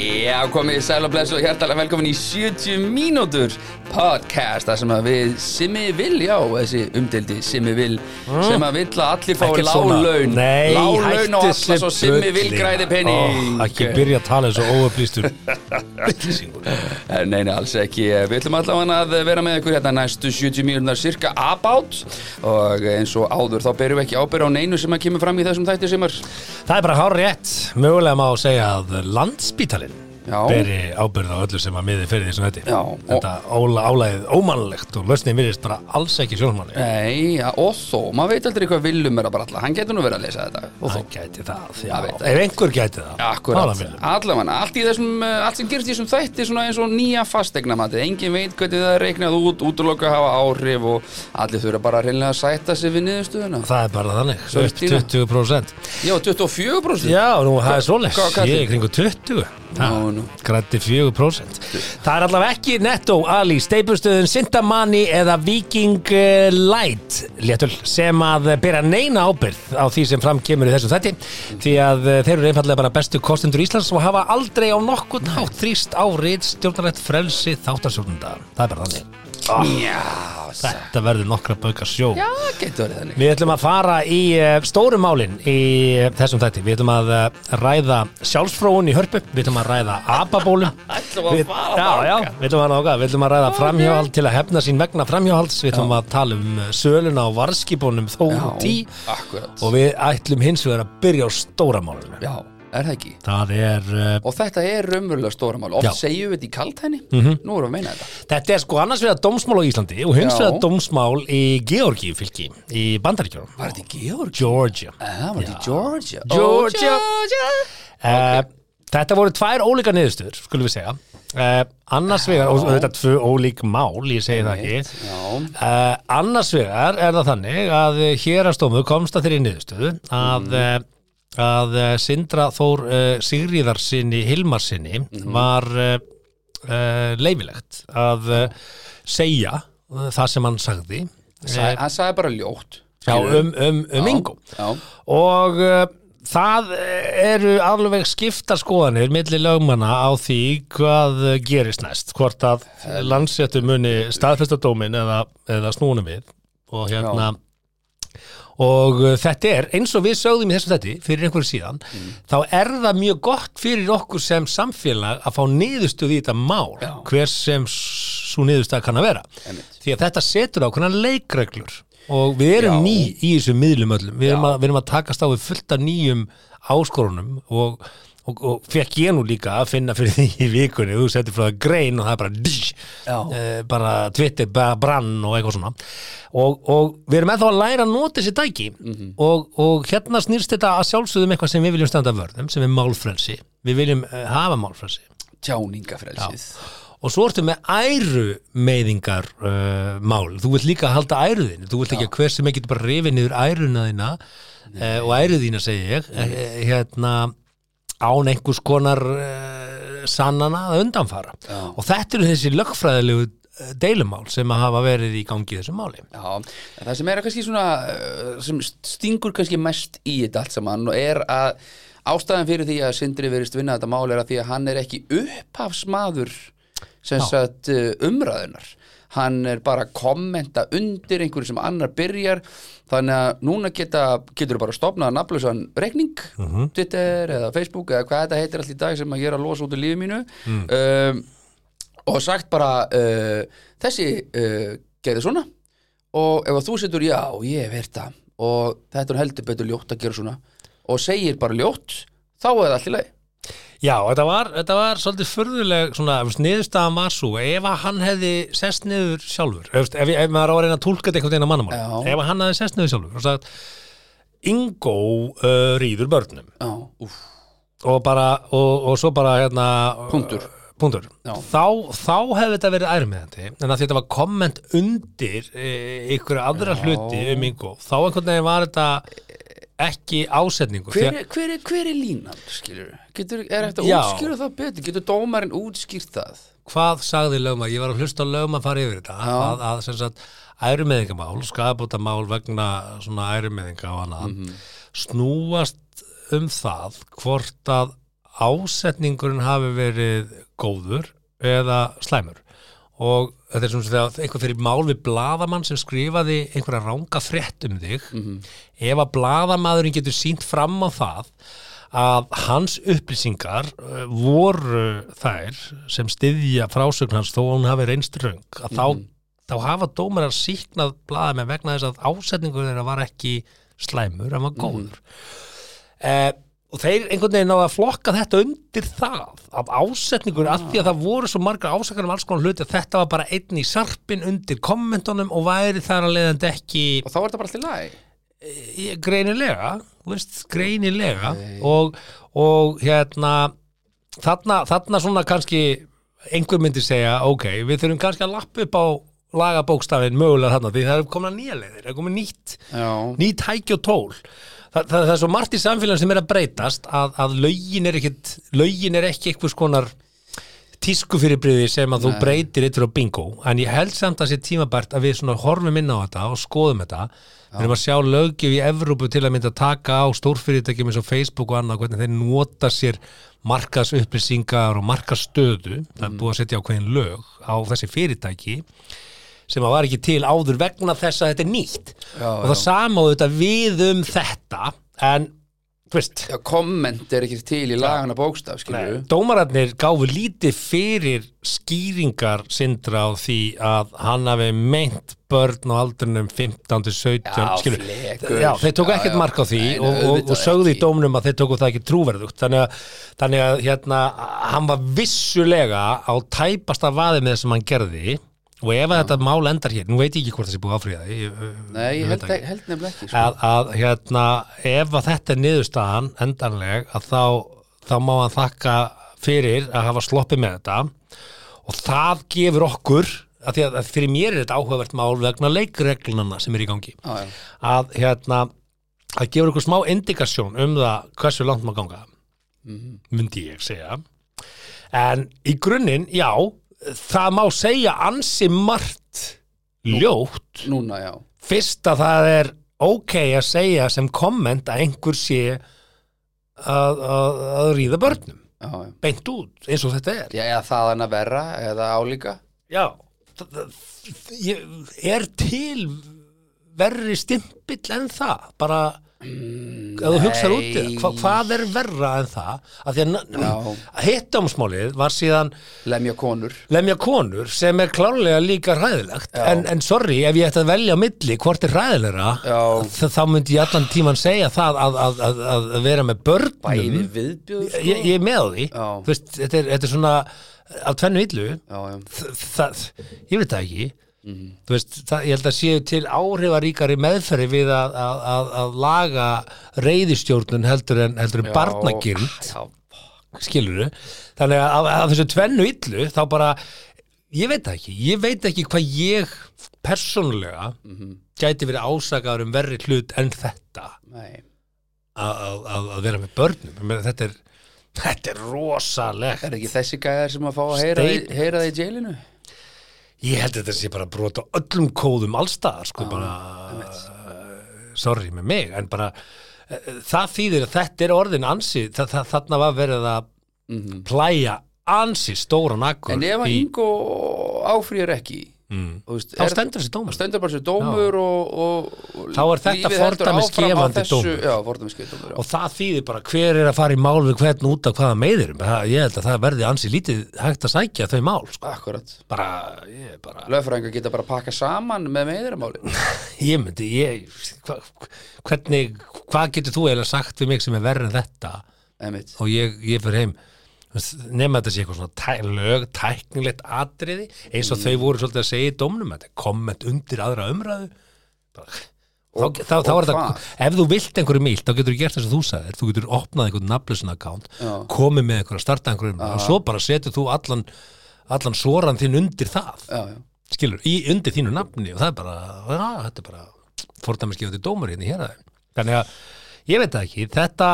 Já, komið sæl og blessu og hjertalega velkomin í 70 mínútur podcast þar sem að við Simmi Vil, já, þessi umdeldi Simmi Vil sem að vill að allir fái láglaun. Nei, láglaun og alla svo Simmi Vil græði penning Ó, Ekki byrja að tala eins og óöflýstur Eh, Nei, nei, alls ekki. Við ætlum allavega að vera með ykkur hérna næstu 70 mínútur cirka about. Og eins og áður þá berum við ekki ábyrð á neinu sem að kemur fram í þessum þætti sem er Það er bara hár rétt Mögulega má segja að landsbítalinn Já. Beri ábyrð á öllu sem að miði fyrir þessum þetta Já, Þetta ála, álæðið ómannlegt og lausnin virðist bara alls ekki sjónmanni Nei, ja, og þó, maður veit aldrei hvað viljum er að bara alla, hann getur nú verið að lesa þetta. Og Það gæti það, já, Það veit. ef einhver gæti það Akkurat, Ála Willum. allavega, allt í þessum, uh, allt sem gerist í þessum þætti svona eins og nýja fastegnamatið, engin veit hvernig það er reiknað út, útloka hafa áhrif og allir þurfa bara reynilega að sætta sig við niðurstöðuna. Það er bara þannig, upp Stína. 20% Já, 24%. Já, nú það er svoleiðs, hvað- hvað- ég er kringu 20 Nú, nú. Grætti 4% Það er allavega ekki Netto, Ali, Steipustöðun, Sintamani eða Viking eh, Light léttul sem að bera neina ábyrð á því sem fram kemur í þessu þætti því að eh, þeir eru einfallega bara bestu kostendur Íslands og hafa aldrei á nokkurn hátt þrýst á rít stjórnarlegt frelsi þáttasjórnunda Það er bara þannig Já, Þetta verður nokkra bauka sjó já, getur verið þannig. Við ætlum að fara í uh, stóru málin í uh, þessum þætti. Við ætlum að uh, ræða sjálfsfróun í hörpu, við ætlum að ræða ababólum. Við- ætlum að ræða framhjáhald til að hefna sín vegna framhjáhalds. Við ætlum að tala um söluna á varskibónum þó tí og við ætlum hins vegar að byrja á stóra málinu. Já, er það ekki? Það er, uh, Og þetta er raunverulega stóra mál. Oft segjum við þetta í kaltæni, nú erum við að meina þetta. þetta er sko annars vegar dómsmál á Íslandi og hins vegar dómsmál í Georgi fylki í Bandaríkjónum. Var þetta í Georg? Georgia. Ah, var þetta í Georgia? Georgia. Oh, Georgia. Uh, þetta voru tvær ólíka niðurstöður, skulum við segja uh, annars vegar, og þetta er tvö ólík mál, ég segi það ekki uh, annars vegar er það þannig að hérastómu komst að þeirri niðurstöðu að, mm. Að uh, Sindra Þór uh, Sigríðarsinni Hilmarsinni var uh, uh, leifilegt að segja það sem hann sagði. Sa- hann sagði bara ljótt. já, um, um, um Já, og það eru alveg skipta skoðanir milli lögmanna á því hvað gerist næst. Hvort að landséttur muni staðfestadómin eða, eða snúnum við. Og hérna og uh, þetta er eins og við sögðum í þessu þetti fyrir einhverju síðan þá er það mjög gott fyrir okkur sem samfélag að fá niðurstöð í þetta mál Já. hver sem svo niðurstöð kann að vera Einmitt. því að þetta setur ákveðna leikreglur og við erum Já. ný í þessum miðlum öllum við erum, að, við erum að takast á við fullt af nýjum áskorunum og, og, og fekk ég nú líka að finna fyrir því í vikunni, þú setur frá það grein og það er bara dís, Já. eh, bara Twitter, bara brann og eitthvað svona. Og, og við erum ennþá að læra að nota þessi tæki. Mhm. og, og hérna snýrst þetta að sjálfsögðum eitthvað sem við viljum standa vörðum sem er málfrelsi, við viljum uh, hafa málfrelsi. Tjáningafrelsið. og svo ertu með æru meðingar uh, mál, þú vilt líka halda æruðinu, þú vilt ekki að hver sem ekki bara rifið niður æruna þína uh, og æruðina segi ég. Uh, hérna án einhvers konar uh, sannana að undanfara. Já. og þetta eru þessi lögfræðilegu eh, deilumál sem að hafa verið í gangi í þessu máli. Já, það sem er kannski svona uh, sem stingur kannski mest í þetta allt saman og er að ástæðan fyrir því að Sindri verist vinna þetta mál er að því að hann er ekki upphafsmaður sem sagt umræðunar hann er bara að kommenta undir einhverju sem annar byrjar. Þannig að núna geta, getur þú bara stopnað nafnlausan reikning Twitter eða Facebook eða hvað þetta heitir allt í dag sem að ég er að losa út úr lífi mínu. Um, og sagt bara uh, þessi uh, gerði svona. Og ef að þú setur já, ég heyrt það. Og þetta er heldur betur ljótt að gera svona. Og segir bara ljótt þá er það allt í leið Já, þetta var, þetta var svolítið furðuleg svona, niðurstaðan var svo ef hann hefði sest niður sjálfur ef, ef, ef maður á að reyna að tólka þetta einhvern veginn að mannamál ef að hann hefði sest niður sjálfur sagt Ingo uh, rýður börnum og bara, og, og svo bara hérna Punktur. punktur Já. þá, þá hefði þetta verið ærmiðandi en að þetta var komment undir e, ykkur aðra Já. hluti um Ingo, þá einhvern veginn var þetta ekki ásetningur hver, er- hver, er- hver er línan, skilur Getur, er þetta útskýra það betur? Getur dómarinn útskýrt það? Hvað sagði lögma, ég var að hlusta lögma fara yfir þetta, Já. að, að sem sagt ærumeðingamál, skapbótamál vegna svona ærumeðinga og annað Mhm. snúast um það hvort að ásetningurinn hafi verið góður eða slæmur. Og þetta er svona þegar einhver fyrir mál við bladamann sem skrifaði einhverja ranga frétt um þig. Ef að bladamaðurinn getur sínt fram á það að hans upplýsingar uh, voru þær sem styðja frásögn hans þó hún hafi reynst röng að þá, þá hafa dómarar síknað bladamenn vegna þess að ásetningur þeirra var ekki slæmur, hann var góður. Eh, og þeir einhvern veginn á að flokka þetta undir það að ásetningur, af því að það voru svo margar ásakar um alls konar hluti að þetta var bara einn í sarpin undir kommentunum og væri þar að leiðandi ekki og þá er þetta bara alltaf læg Ég- greinilega, veist, greinilega. Og, og hérna þarna, þarna svona kannski einhver myndi segja, ok, við þurfum kannski að lappa upp á lagabókstafin mögulega þarna, því það er komin að nýja leiðir, það er komin nýtt já, nýtt hæki og tól Þa, það, það er svo margt í samfélagin sem er að breytast að, að lögin er ekkit lögin er ekki einhvers konar tísku fyrirbriði sem að þú breytir eittur á bingo, en ég held samt að sé tímabært að við svona horfum inn á þetta og skoðum þetta, við erum að sjá löggjöf í Evrópu til að mynda að taka á stórfyrirtækjum eins og Facebook og annað hvernig þeir nota sér markas upplýsingar og markas stöðu, það er búið að setja ákveðin lög á þessi fyrirtæki sem að var ekki til áður vegna þess að þetta er nýtt. Já, og það sama og þetta við um þetta en, já, komment er ekki til í lagana bókstaf dómararnir gáfu lítið fyrir skýringar sindra á því að hann hafi meint börn á aldrinum 15 til 17 Já, skilur. flekur. já, þeir tóku ekkert mark á því Nei, og, og, og sögðu í dómnum að þeir tóku það ekki trúverðugt. Þannig að, þannig að hérna, hann var vissulega á tæpasta vaði með það sem hann gerði og ef að þetta mál endar hér, nú veit ég ekki hvort það sé búið að áfríða nei, ég held, held nefnilega ekki sko. að, að hérna, ef að þetta er niðurstaðan endanleg að þá, þá má hann þakka fyrir að hafa sloppið með þetta. Og það gefur okkur að því að, að fyrir mér er þetta áhugavert mál vegna leikreglunana sem er í gangi. Já. að hérna það gefur okkur smá indikasjón um það hversu langt maður ganga myndi ég segja. En í grunninn, já það má segja ansi margt ljótt. núna, já. Fyrst að það er ok að segja sem komment að einhver sé að, að, að ríða börnum. Já, já. beint út, eins og þetta er. Já, eða það hann að verra eða álíka. Já er til verri stimpill en það? Bara ef þú hugsar út í það, hva, hvað er verra en það? Að því að hittámsmálið var síðan lemja konur. Lemja konur sem er klárlega líka hræðilegt. Já. en, en sorry, ef ég ætti að velja á milli hvort er þ- þá myndi ég allan tíman segja það að, að, að, að, að vera með börnum. Viðbjöð sko. ég, ég er með því. Veist, þetta, er, þetta er svona á tvennu illu. Ég veit það ekki Mhm. þú veist, það, ég held að séu til áhrifaríkari meðferði við að, að, að, að laga reyðistjórnun heldur en, heldur en já, skilur þannig að af, þessu tvennu illu þá bara, ég veit ekki. Ég veit ekki hvað ég persónulega Mhm. gæti verið ásakaður um verri hlut en þetta. Að, vera með börnum. Þetta er, þetta er rosalegt. Er ekki þessi gæðar sem að fá að heyra, heyra það í jailinu ég held að þetta sé bara brota öllum kóðum allstaðar sko bara sorry með mig en bara eh, það þýðir að þetta er orðin ansi þa þa þarna var verið að plæja ansi stóran akkur en ef að í, Ingo áfrýjar ekki mm, veist, þá stendur þessi dómur. Stendur bara sér dómur og, og, og Þá er þetta fordæmisgefandi dómur. Dómur, og það þýðir bara hver er að fara í mál við hvern út af hvaða meiðir ég held að það verði ansi lítið hægt að sækja þau mál sko. Bara, ég bara Lögfræðingar geta bara að pakka saman með meðiramáli ég myndi, ég hva, hvernig, hvað getur þú eiginlega sagt við mig sem er verri en þetta? Einmitt. Og ég, ég fyrir heim nema þetta sé eitthvað svona tæ, lög, tæknilegt atriði eins og þau voru svolítið að segja í er komment undir aðra umræðu. Bara, þá, Og- þá, þá og er þetta, hvað? ef þú vilt einhverju mílt þá getur þú gert þess að þú sagðir, þú getur opnað einhvern nafnlösun account, Já. komið með einhverja starta einhverjum og svo bara setur þú allan allan soran þinn undir það. Já, skilur, í undir þínu nafni og það er bara, já, þetta er bara fordæmiskefandi dómur hérna hér þannig að, ég veit það ekki þetta,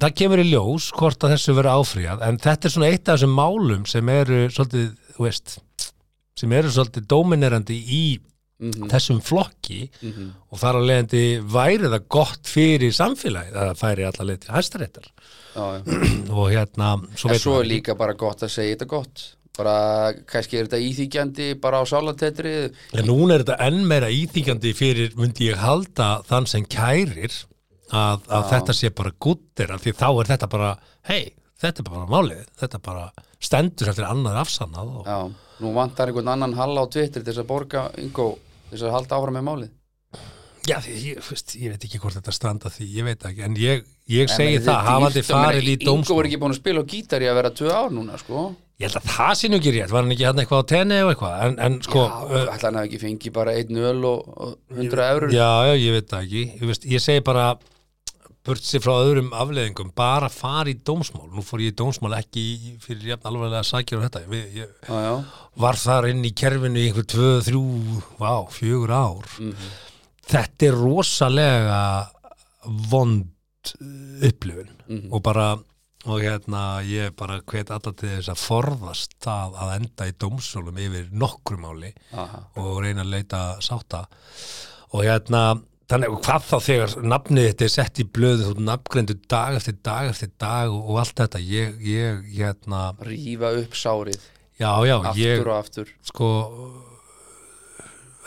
það kemur í ljós hvort að þessu verður áfríðað, en þetta er svona eitt af þessum málum sem eru svolítið, veist sem eru svolítið dóminerandi í þessum flokki og þar að leiðandi væri það gott fyrir samfélagið að það færi alla leið til hæstaréttar. Og hérna, svo En svo er líka bara gott að segja þetta gott. Bara, kannski er þetta íþýkjandi bara á sálatetri En núna er þetta enn meira íþýkjandi fyrir, myndi ég halda þann sem kærir að, að þetta sé bara guttir af því þá er þetta bara, hei, þetta er bara málið, þetta bara stendur eftir annað afsannað og, Já, nú vantar einhvern annan halla á Twitter til þess að borga Ingo, til þess að halda áfram með málið. Já, því, ég, veist, ég veit ekki hvort þetta stranda því, ég veit ekki, en ég, ég En segi er það, hafandi farið í Ingo dómsmál. er ekki búin að spila á gítar í að vera tvö ár núna, sko. Ég held að það sé nú ekki rétt, var hann ekki hann eitthvað á tenni og eitthvað, en, en sko Já, uh, ætla hann hafi ekki fengið bara einn öl og, 100 eurur Já, já, ég veit það ekki ég, veist, ég segi bara burt sér frá öðrum afleðingum bara fara í dómsmál. Nú fór ég í dómsmál ekki fyrir jafn alvarlega sakir og þetta. Ég, ég já, já. var þar inn í kerfinu í einhver tvö, þrjú, vá, fjögur ár. Þetta er rosalega vond uh, upplifun. Og bara og hérna ég bara hvet alla til þess að forðast það að enda í dómsólum yfir nokkru máli Aha. og reyna að leita sátta. Og hérna þannig og hvað þá þegar nafnið þetta er sett í blöðu þú nafngreindu dag eftir dag eftir dag og, og allt þetta ég, ég hérna, Rífa upp sárið, já já aftur ég og aftur. sko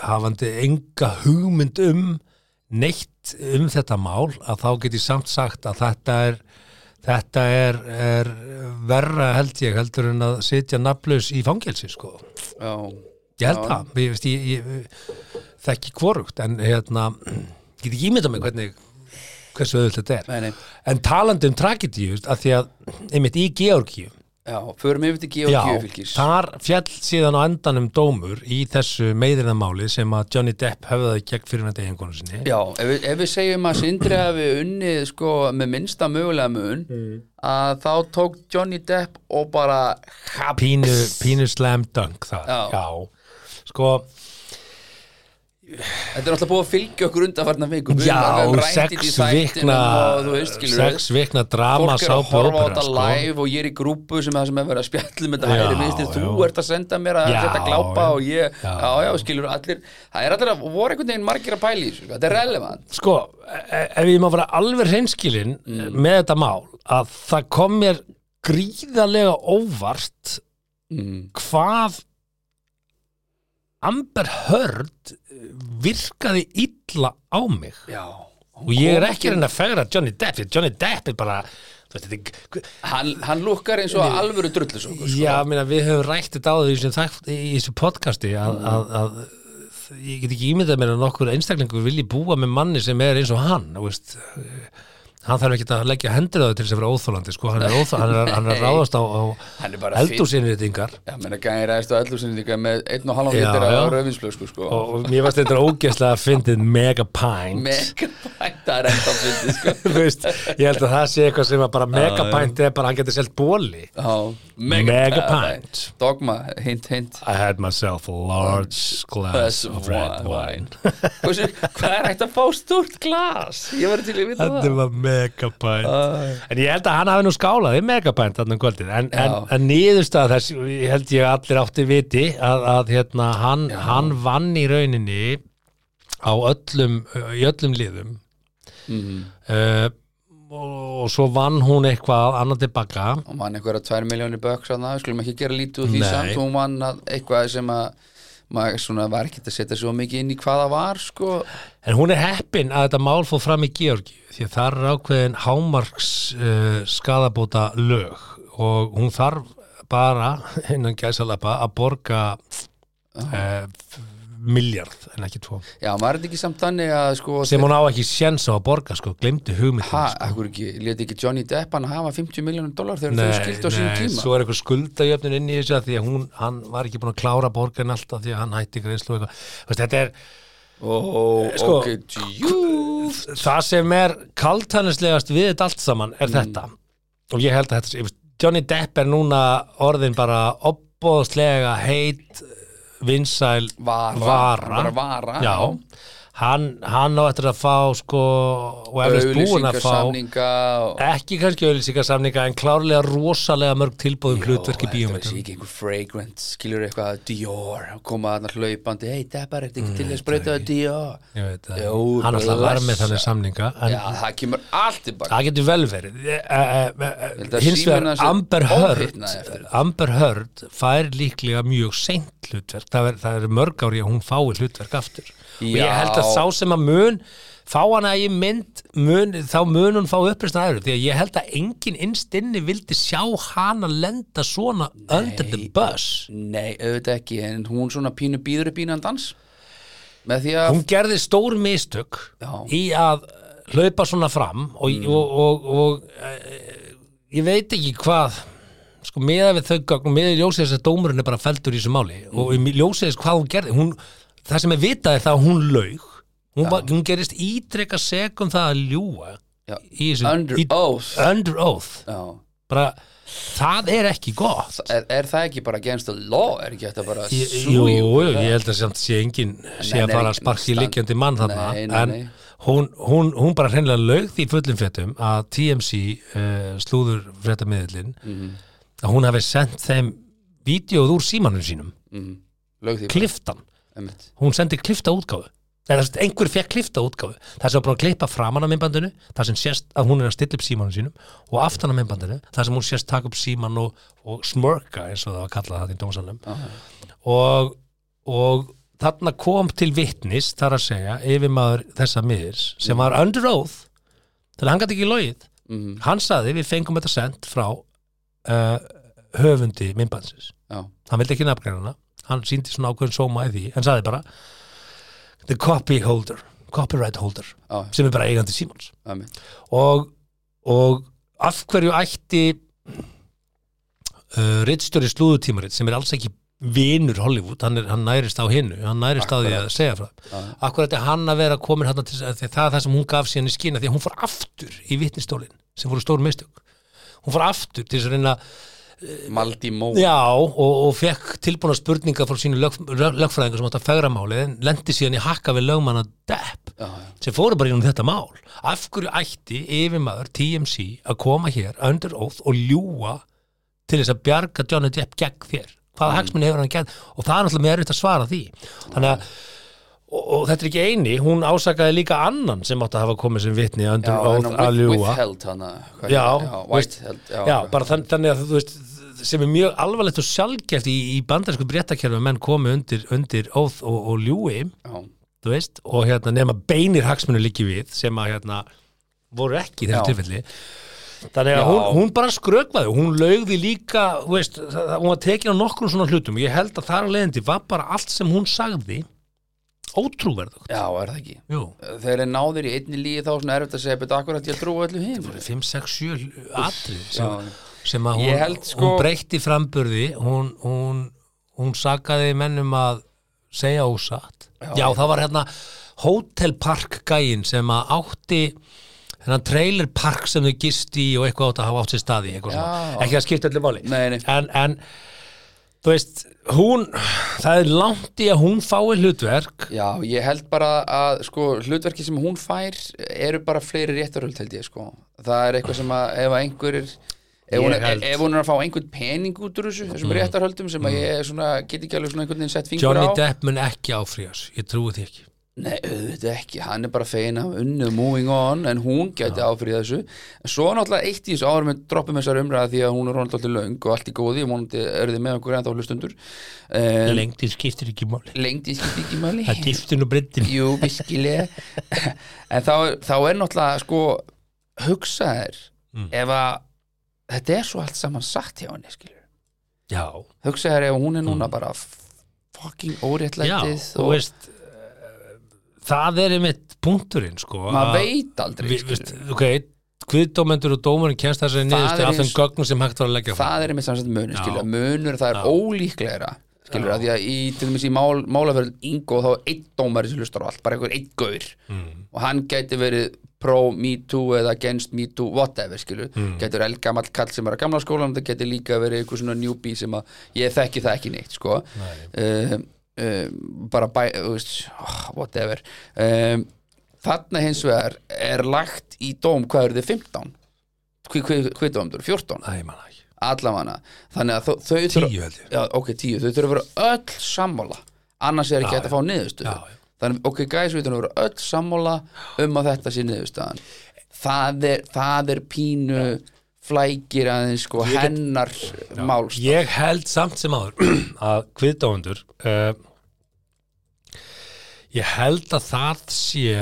hafandi enga hugmynd um neitt um þetta mál að þá get ég samt sagt að þetta er þetta er, er verra held ég heldur en að sitja nafnlaus í fangelsi sko. Já, Ég held Já. það, ég, ég, ég þekki hvorugt en hérna, get ekki ímynda mig hvernig hversu öðvöld þetta er. Nei, nei. En talandi um tragedíu að því að einmitt í Georgíu Já, förum yfir til já, Georgíu fylgis þar fjall síðan á endanum dómur í þessu meðirðamáli sem að Johnny Depp höfðaði gegn fyrir þetta eiginkonu sinni. Já, ef við, ef við segjum að Sindri hafi unnið sko með minnsta mögulega mun að þá tók Johnny Depp og bara pínu, pínu slam dunk það, Já. sko Þetta er alltaf búið að fylgja okkur undanfarnar vikum já, þetta sex vikna sex vikna drama fólk er að horfa á þetta sko. live og ég er í grúpu sem er verið að þetta. Já, hægri vinstri, þú ert að senda mér að setja glápa og ég, Já. já, skilur allir það er allir að, voru einhvern veginn margir að í þessu þetta er relevant. Sko, e- ef ég má vera alveg hreinskilin með þetta mál að það kom mér gríðarlega óvart mm. hvað Amber Heard virkaði illa á mig. Já og ég er ekki að reyna að fegra Johnny Depp því Johnny Depp er bara veist, þetta Hann, hann lukkar eins og alvöru drullusokkur sko. já, minna, við höfum rætt þetta á því í þessu podcasti að, að, að ég get ekki ímyndað mér að nokkur einstaklingur vilji búa með manni sem er eins og hann veist, hann þarf ekki að leggja hendur á þau til þess að vera óþólandi sko, hann, er óþó, hann, er, hann er að ráðast á, á bara eldúsinriðingar Já, menna gæði ræðist á eldursinninga með einn og halvan litur af rauðvinsflösku sko. og, og mér varst þetta ógeðslega að fyndið megapint Megapænt, það er enda fyndið sko. Þú veist, ég held að það sé eitthvað sem að bara megapint er bara hann getur selt bóli Já, Megapint. Dogma, hint, hint. I had myself a large glass of red wine. Hvað er hægt að fá stúrt glas? Ég verði til að vita það var megapint En ég held að hann hafi nú skálað í megapint þarna um kvöldið. En, en, en niðurstað þess ég held ég að allir átti viti að, að hérna, hann, hann vann í rauninni á öllum í öllum liðum. Mhm. uh, og svo vann hún eitthvað annar tilbaka Og mann einhverja tvær miljónir böks að það Skulum ekki gera lítið úr því samt. Hún vann að eitthvað sem að maður var ekki að setja svo mikið inn í hvað það var sko. En hún er heppin að þetta mál fór fram í Georgi því að það er ákveðin hámarks uh, skadabóta lög og hún þarf bara innan gæsalappa að borga uh, miljard en ekki tvo. Já, maður er ekki samt þannig að sko sem hún á ekki séns á að borga sko, glemdi hugmyndin Ha, sko. ekki, leti ekki Johnny Depp hann hafa 50 miljónum dólar þegar þau skildi á sín tíma? svo er eitthvað skuldajöfnun inn í þessu að því að hún, hann var ekki búin að klára borgan alltaf því að hann hætti greiðslu eitthvað. Þetta er Ó, Sko- ok, djúft það sem er kaltænislegast við þetta allt saman er þetta. Og ég held að þetta Johnny Depp er núna orðin bara opbóðslega heit vinsæl Vara, vara. vara já, hann, hann á eftir að fá sko, og eftir búin að fá og- ekki kannski auðlýsingarsamninga en klárlega rosalega mörg tilbúðum hlutverk í Þetta er bíómyndum ekki einhver fragrant, skilur eitthvað Dior, koma þarna hlaupandi hei, það er bara eitthvað til að sprauta það Dior. Að Jú, hann alltaf var með þannig samninga en Já, það kemur allt tilbaka það getur vel verið. Eh, eh, held að hins vegar er Amber Heard. Amber Heard fær líklega mjög seint hlutverk. Það er, það er mörg ári að hún fái hlutverk aftur og ég Já. held að sá sem að mun fá hana í mynd mun, þá mun hún fá uppreisna aðra því að ég held að engin innst inni vildi sjá hana lenda svona under the bus Nei, auðvitað ekki, en hún svona pínu býður upp dans með því að hún gerði stór mistök Já. í að hlaupa svona fram og, Mm. og, og, og e, ég veit ekki hvað sko meða við þau meða í ljósið þess að dómurinn er bara feldur í þessu máli Mm. og í ljósið þess hvað hún gerði hún, það sem er vitað er það að hún laug. Hún, var, hún gerist ítreka segum það að ljúa þessu, Under í, oath. Under oath. Bara, það er ekki gott. Er, er það ekki bara against the law? Er ekki þetta bara Jú, jú, ég það? held að samt sé engin sé að fara að sparki liggjandi mann þarna. Nei, nei, en nei. Hún, hún, hún bara hreinlega laug því fullum fréttum að TMC uh, slúður fréttamiðlinn Mhm. að hún hafi sendt þeim vídeoð úr símanum sínum. Því bara, kliftan, einmitt. hún sendi klifta útgáfu. Er einhver fekk klifta útgáfu. Það sem var búin að klippa framan af myndbandinu það sem sést að hún er að stilla upp símanum sínum og aftan af myndbandinu, það sem hún sést taka upp síman og, og smörka eins og það var kallað það í dómsalum og, og þarna kom til vitnis þar að segja yfirmaður þessa miðurs sem var under oath þannig að hann gæti ekki logið. Mhm. hann saði við fengum þetta sendt frá uh, höfundi myndbandsins. Já, hann vildi ekki nafngreina hana hann síndi svona ákveðin sóma í því hann saði bara the copy holder, copyright holder já, sem er bara eigandi einmitt. og, og af hverju ætti uh, rittstjóri slúðutímarit sem er alls ekki vinur Hollywood, hann, er, hann nærist á hinnu hann nærist á því að segja frá. Af hverju ætti hann að vera komin hann til að það er það sem hún gaf síðan í skina því að hún fór aftur í vitnistólin sem voru stór mistök. Hún fór aftur til þess að reyna Maldi Mó Já, og, og fekk tilbúna spurninga frá sínu lög, lög, lögfræðingar sem átt að fegra málið en lendi síðan í hakka við lögmanna Depp Já, já. sem fóru bara í um þetta mál. Af hverju ætti yfirmaður TMC að koma hér under oath og ljúa til þess að bjarga Johnny Depp gegn þér? Hvaða hagsmunni hefur hann gert og það er náttúrulega með erfitt að svara því. Þannig að og, og þetta er ekki eini, hún ásakaði líka annan sem átti að hafa komið sem vitni Já, under en oath að ljúa withheld hana Já, já Já, já, bara þann, þannig að þú veist sem er mjög alvarlegt og sjálfgeft í, í bandarsku bréttakerfi að menn komi undir, undir óð og, og ljúi veist, og hérna nema beinir hagsmunni líki við sem að hérna voru ekki í þessu tilfelli. Þannig að hún, hún bara skrökvaði hún lögði líka, veist það, hún var tekin á nokkrum svona hlutum. Ég held að þar að leiðandi var bara allt sem hún sagði ótrúverðugt. Já, er það ekki? Jú, Þegar er náðir í einni líði þá er erfitt að segja betur akkurat ég trú öllu hinn 5, 6, 7 atrið sem, Já, að hún, held, sko- hún breytti framburði hún, hún, hún sakaði mennum að segja ósatt já, það var hérna hótelpark gæinn sem að átti þennan trailerpark sem þau gist í og eitthvað átt að hafa átt sér staði Já. ekki að skipta allir máli Nei, nei. en, en þú veist, hún það er langt í að hún fái hlutverk Já, ég held bara að sko, hlutverki sem hún fær eru bara fleiri réttaröld held ég sko. það er eitthvað sem að ef einhver er ef hún, held- ef hún er að fá einhvern pening út úr þessu þessum réttarhöldum sem að ég svona, get ekki alveg svona einhvern veginn sett fingur Johnny á. Depp mun ekki áfríðas, ég trúi því ekki. Nei, auðvitað ekki, hann er bara fegin af unnu moving on, en hún gæti áfrið þessu. En svo náttúrulega eitt í þessu árum með droppum þessar umræða því að hún er alltaf löng og allt í góði, vonandi er með okkur ennþá hlustundur. Um, lengdin skiptir ekki máli. Lengdi skipti ekki máli. Það dýftin og breytin Jú, viskilega En þá, þá er náttúrulega sko hugsaðir Mm. ef að þetta er svo allt saman satt hjá henni skilur. já, hugsaðir ef hún er núna bara fucking Mm. já, óréttlætið þú veist eh, það er einmitt punkturinn sko maður að- veit aldrei skilur. veist, ok, kviðdómendur og dómarinn kemst þessari Það niðurstu er af eins- gögnum sem hægt var að leggja fram það er einmitt samsett munur Já. skilja, munur það er Já. ólíklegra skilur að því að í, til dæmis í mál, málaferð Ingo þá er einn dómari sem hlustar á allt bara einhver einn gaur mm. og hann gæti verið pro me too eða against me too, whatever skilur mm. verið elgamall kall sem er að gamla skólan það gæti líka verið eitthvað svona newbie sem að ég þekki það ekki neitt sko. Uh, uh, bara bæ, oh, whatever. Um, þarna hins vegar er lagt í dóm hvað eru þið 15 hvað dómdur, 14 Æ, manna ekki. Allavega. Þannig að þau, þau þurfa- Tíu ég. já, ok, tíu, þau þurfa að vera öll sammála. Annars er ekki hægt að fá niðurstöðu. Þannig, ok, guys, við þurfum að vera öll sammála um að þetta sé niðurstöðan það er, það er pínu flækir aðeins sko hennar málst Ég held samt sem áður að kviðdóendur uh, ég held að það sé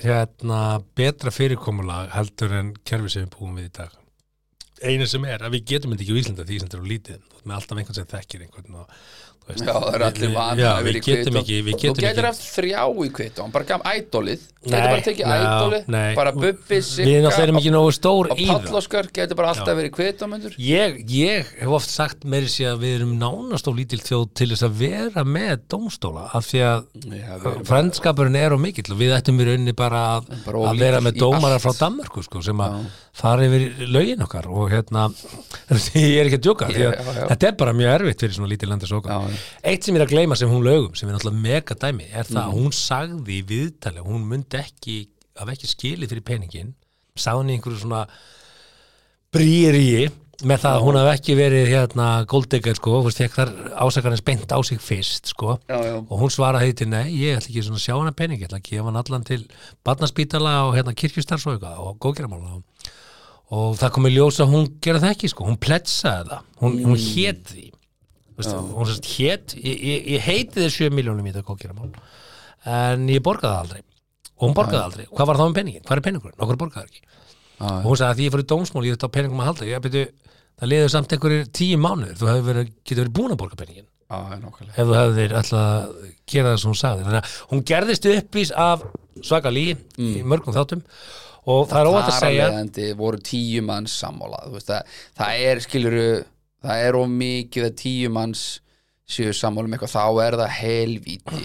hérna betra fyrirkomulag heldur en kerfi sem við búum við í dag. Einu sem er að við getum þetta ekki á Íslanda því sem þetta er á lítið. Með alltaf einhvern sem þekkir einhvern og, veist, Já, það er allir vanir já, að vera við í getum kvittó. ekki við Þú getum getur ekki haft þrjá í kvittón, bara gaf ædólið Getur Nei, bara tekið já, ædólið, nei. bara Bubbi, við Sigga náttúrulega erum ekki nógu stór og í það Páll Óskar getur bara alltaf verið kvittómyndur Ég, ég hef oft sagt meiri sé að við erum nánast og lítil þjóð til þess að vera með dómstóla af því að Já, við erum frendskapurinn er á mikill og við ættum í rauninni bara að, Bara of að vera lítil með í dómara allt. frá Danmörku sko, sem að fara yfir lögin okkar og hérna, ég er ekki að djóka því að Já, já. þetta er bara mjög erfitt fyrir svona lítil landis okkar Já, já. Eitt sem ég er að gleyma sem hún lögum sem er náttúrulega mega dæmi er það að hún sagði í viðtali, hún myndi ekki af ekki skilið fyrir peningin sagði hún í einhverju svona brýri með það að hún hafði ekki verið hérna góldeggar sko, þú veist, fekk þar ásakarins beint á sig fyrst sko. Já, já. og hún svaraði til nei, ég ætla ekki svona að sjá hana pening ég ætla að gefa hann allan til barnaspítala og hérna kirkjustars og eitthvað og það kom í ljós að hún gera það ekki sko, hún pletsaði það. Hún, hún hét því. Vist, hún sérst hét, ég, ég, ég heiti þér 7 miljónum í þetta góðgeramál en ég borgaði það aldrei. Og hún borgaði það aldrei, hvað var þá með peningin, hvað er peningurinn, okkur borgaði það ekki og hún sagði að því ég fór í dómsmál ég þetta á peningum að halda, ég byrju það liður samt einhverjir tíu mánuður, þú verið, getur verið búin að borga peningin. Það ef þú hefðir ætlað að gera það sem hún sagði. Þannig að hún gerðist uppvís af svaka lí í mörgum þáttum. Og það er óvægt að segja voru tíu manns sammála. Það, það er skiluru það er of mikið að tíu manns séu sammála um eitthvað þá er það helvíti.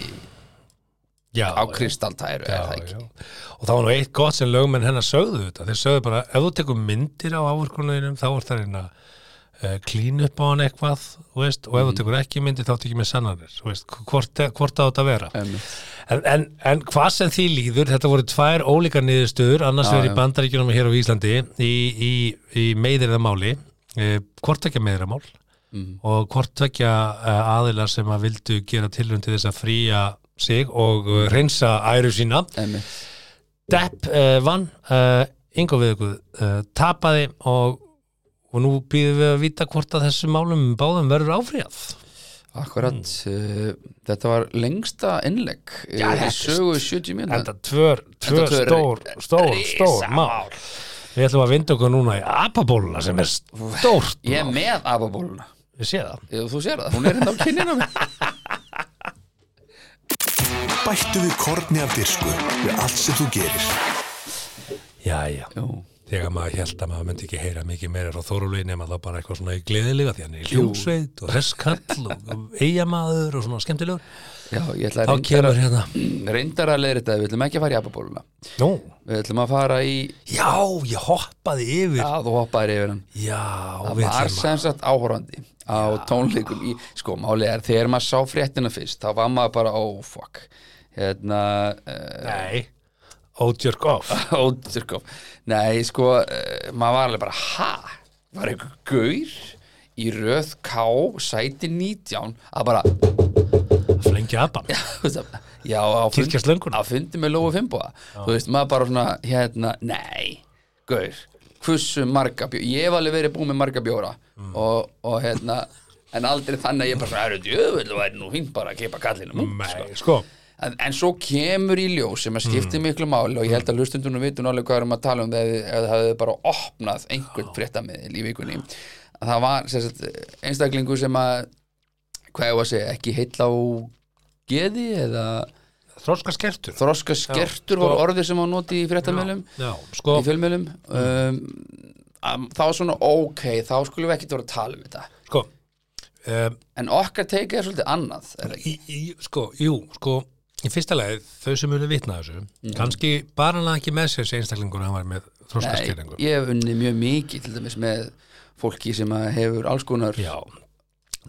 Já, á kristaltæru er það já, ekki? já. og það var nú eitt gott sem lögmenn hennar sögðu þetta. Þeir sögðu bara, ef þú tekur myndir á áverkunuðinum þá er það reyna uh, klín upp á hann eitthvað veist, og ef þú tekur ekki myndir þá tekur með sannanir hvort, hvort á þetta að vera. En, en, en hvað sem því líður, þetta voru tvær ólíkar niðurstöður, annars verið í bandaríkjunum hér á Íslandi í, í, í meðirðamáli, eh, hvort ekki meðirðamál Mhm. og hvort ekki aðilar sem að vildu gera tilrönd til þess að fría sig og uh, reynsa æru sína. Einmitt. Depp uh, vann, uh, Ingo Viðuguð uh, tapaði og, og nú býðum við að vita hvort að þessu málum báðum verður áfríðað. Akkurat, uh, þetta var lengsta innlegg Mm. Í sögu 70 mínúta Þetta tvör, tvö Þetta tvö stór, stór, stór risamál. mál. Við ætlum að vinda okkur núna í apabóluna sem er stórt Ég er með ababóluna Við séð það. Jú, Þú sér það, hún er hérna á kinnina mér Bættu við korni af dirsku við allt sem þú gerir. Jæja. Þegar maður held að maður myndi ekki heyra mikið meira frá Þórólfi nema þá bara eitthvað svona í gleðilega því hann er í hljómsveit og hesskall og, og eigamaður og svona skemmtilegur. Já, ég ætla að kemur reyndar hérna. að, reyndar að leiða þetta Við ætlum ekki að fara í ababóluna Nú, Við ætlum að fara í já, ég hoppaði yfir. Já, þú hoppaðir yfir hann. Já, Það við var sem sagt áhorandi á tónleikum í, sko, máli er þegar maður sá fréttina fyrst, þá var maður bara, oh fuck. Hérna uh, Nei, ódjörg off. ódurkof, nei, sko uh, maður var alveg bara, ha? Var einhver gaur í röð K, sæti 19 að bara, Flengi þú að já, á fundi með Lóu Fimboa þú veist, maður bara svona, hérna, nei gaur, hversu marga bjóra ég hef alveg verið búin með marga bjóra og, og hérna en aldrei þannig að ég bara svona, er þetta jöfull og væri nú fínt bara að keipa kallinum út, sko. Nei, sko. en, en svo kemur í ljós sem að skipti miklu máli og ég held að hlustundunum vitun alveg hvað erum að tala um það ef ef það hefði bara opnað einhvern fréttamiðil í vikunni. Að það var sagt, einstaklingu sem að hvað ég var að segja, ekki heill á geði eða Þróska skertur. þroska skertur sko- voru orðið sem var notið í fréttamilum Já, sko. í fjölmilum um, þá svona ok, þá skulum við ekkert vera að tala um þetta Sko, um, En okkar teika er svolítið annað er í, í, sko, jú, sko í fyrsta leið, þau sem eru vitna þessu kannski bara hann ekki með sér einstaklingur hann var með Nei, þroskaskerðingu ég hef unnið mjög mikið til dæmis með fólki sem hefur alls konar Já,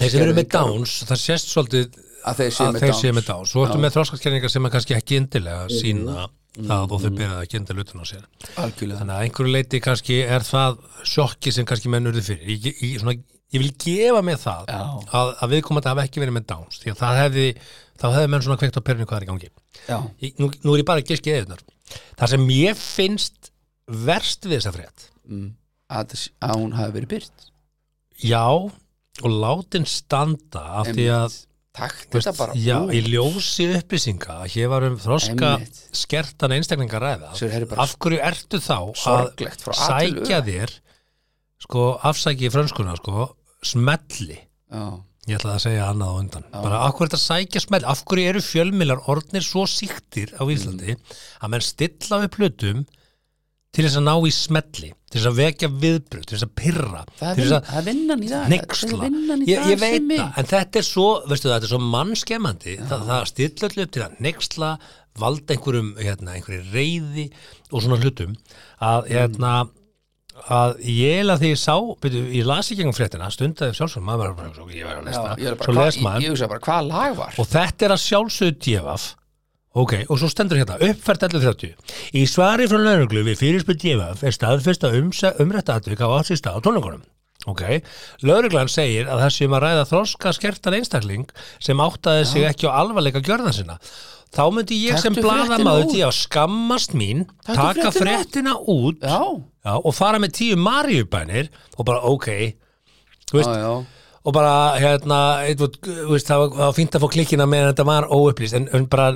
þeir sem eru með. Downs það sést svolítið að þeir séu með séu með Downs. Svo ertu með þroskaskerðingar sem er kannski ekki indilega sína Mhm. það og þau byrjaði að genda lutin á sér. Algjörlega. Þannig að einhverju leiti kannski er það sjokki sem kannski menn urði fyrir. Ég, ég, svona, ég vil gefa mig það Já. að, að viðkomandi hafa ekki verið með Downs því að það hefði, hefði menn svona kveikt á perinu hvað er í gangi. Ég, nú, nú er ég bara að giski eðunar það sem ég finnst verst við þessa frétt mm, að, að hún hafi verið byrt já og látin standa af því að Einmitt. Takt veist, þetta bara já, í ljósi upplýsinga að hér var um þroska Einmitt. skertan einstaklinga ræða bara af hverju ertu þá sorglegt frá A til Ö. sækja þér sko afsæki í frönskuna sko smelli Já, ég ætla að segja annað á undan bara af hverju er þetta að sækja smelli af hverju eru fjölmilar orðnir svo síktir á Íslandi Mm. að menn stilla upp hlutum til þess að ná í smelli til þess að vekja viðbröð, til þess að pyrra það er, að vinnan í það nexla ég, ég veit það, en þetta er svo veistu það, þetta er svo mannskemmandi. Það, það stilla allir upp til að nexla valda einhverjum, hérna, einhverju reyði og svona hlutum. Að, hérna að ég eða því ég sá, byrju, ég las ekki engum fréttina, stundaði sjálfsögum maður var bara, ég var að Já, lesta, ég er bara, svo hvað, les ég, maður. ég hugsa bara, hvaða lag var? Og þetta er að sjálfsögðu djefaf ok, og svo stendur hérna uppfært 1130 í svari frá lauruglu við fyrirspil djefaf er staðfest að umrætta atvik á stað á tónleikunum. Ok, lauruglan segir að það sem að ræða þroska skertan einstakling sem áttaði sig ekki á alvarleika gjörða sinna. Þá myndi ég sem Taktu blaðamaður út. til að skammast mín Taktu taka fréttina fréttina út Já, já, og fara með tíu maríubænir og bara ok þú veist, já, já og bara hérna eitthvað, veist, það var, það var fínt að fá klikkina meðan þetta var óupplýst en, en bara,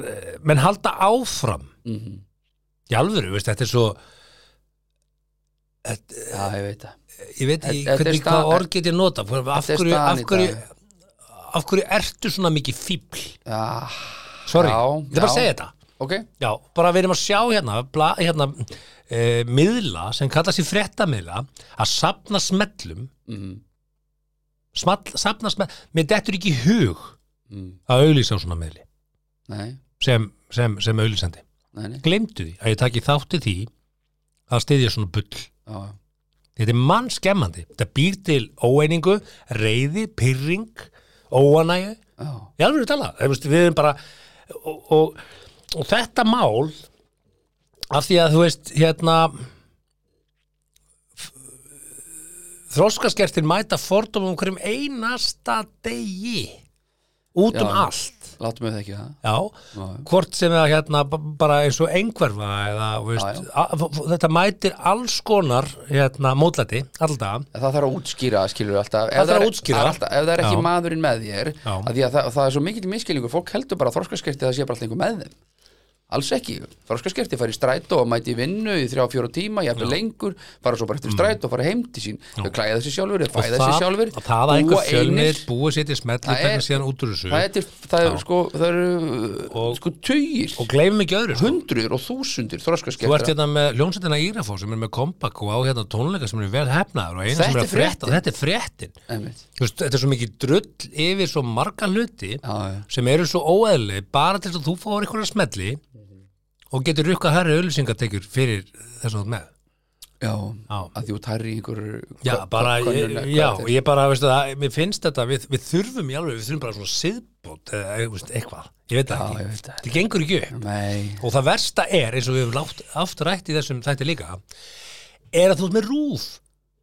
menn halda áfram. Mhm. í alvöru, veist, þetta er svo þetta, Já, ég veit það. Ég veit ekki er hvernig hvað orð get ég nota af er hverju, af í hverju af hverju ertu svona mikið fíbl Já, sorry, ég er bara að segja þetta. Ok. Já, bara við erum að sjá hérna, bla, hérna e, miðla sem kalla sér fréttamiðla að sapna smellum mm. Small, sapna smellum, mér dettur ekki hug Mm. að auðlýsa á svona miðli Nei, sem, sem, sem auðlýsandi glemdu því að ég taki þátti því að styðja svona bull. Já, þetta er mann skemmandi þetta býr til óeiningu, reyði pyrring, óanægu já, ég alveg tala, Þú veist, við erum bara og, og, og þetta mál af því að þú veist hérna þróskaskertin mæta fordómum um hverjum einasta degi. Út um Já. allt. látum við það. Ekki það hvort sem það hérna bara eins og einhverfa eða veist, Já, já. þetta mætir alls konar hérna, mótlæti alltaf Það þarf að útskýra, skilur alltaf Það Ef þarf að er- útskýra. alltaf, Ef það er ekki maðurinn með þér að að það, það er svo mikill miskilningur Fólk heldur bara að þroskaskerti það sé bara alltaf einhver með þeim Alls ekki, þroskaskerti fari í strætó og mæti í vinnu í þrjá fjóra tíma jafnir lengur, fara svo bara eftir strætó og fara heim til sín, þau klæða þessi sjálfur þau Mm. og fæða þessi sjálfur, það, það að einhver fjölnir búið sér til er- tekna síðan út úr þessu. það er, það er sko það eru Og- sko tugir. og gleymum ekki öðru sko. hundruður og þúsundir Þú ert hérna með hljómsveitina Írafó sem er með kompak og á hérna tónleika sem er vel hefnaður og eina og. Þú að þú getur rukkað herri auðlýsingatekjur fyrir þess að þú með Já, Já. að hærri í einhver Já, bara, ég, já, ég bara, veistu það, mér finnst þetta, við, við þurfum í alveg, við þurfum bara svona siðbót eitthvað, ég veit Já, ég ekki, veit það. þetta gengur ekki upp Nei, og það versta er, eins og við hefum látt, aftur rætt í þessum þætti líka, er að þú ert með rúf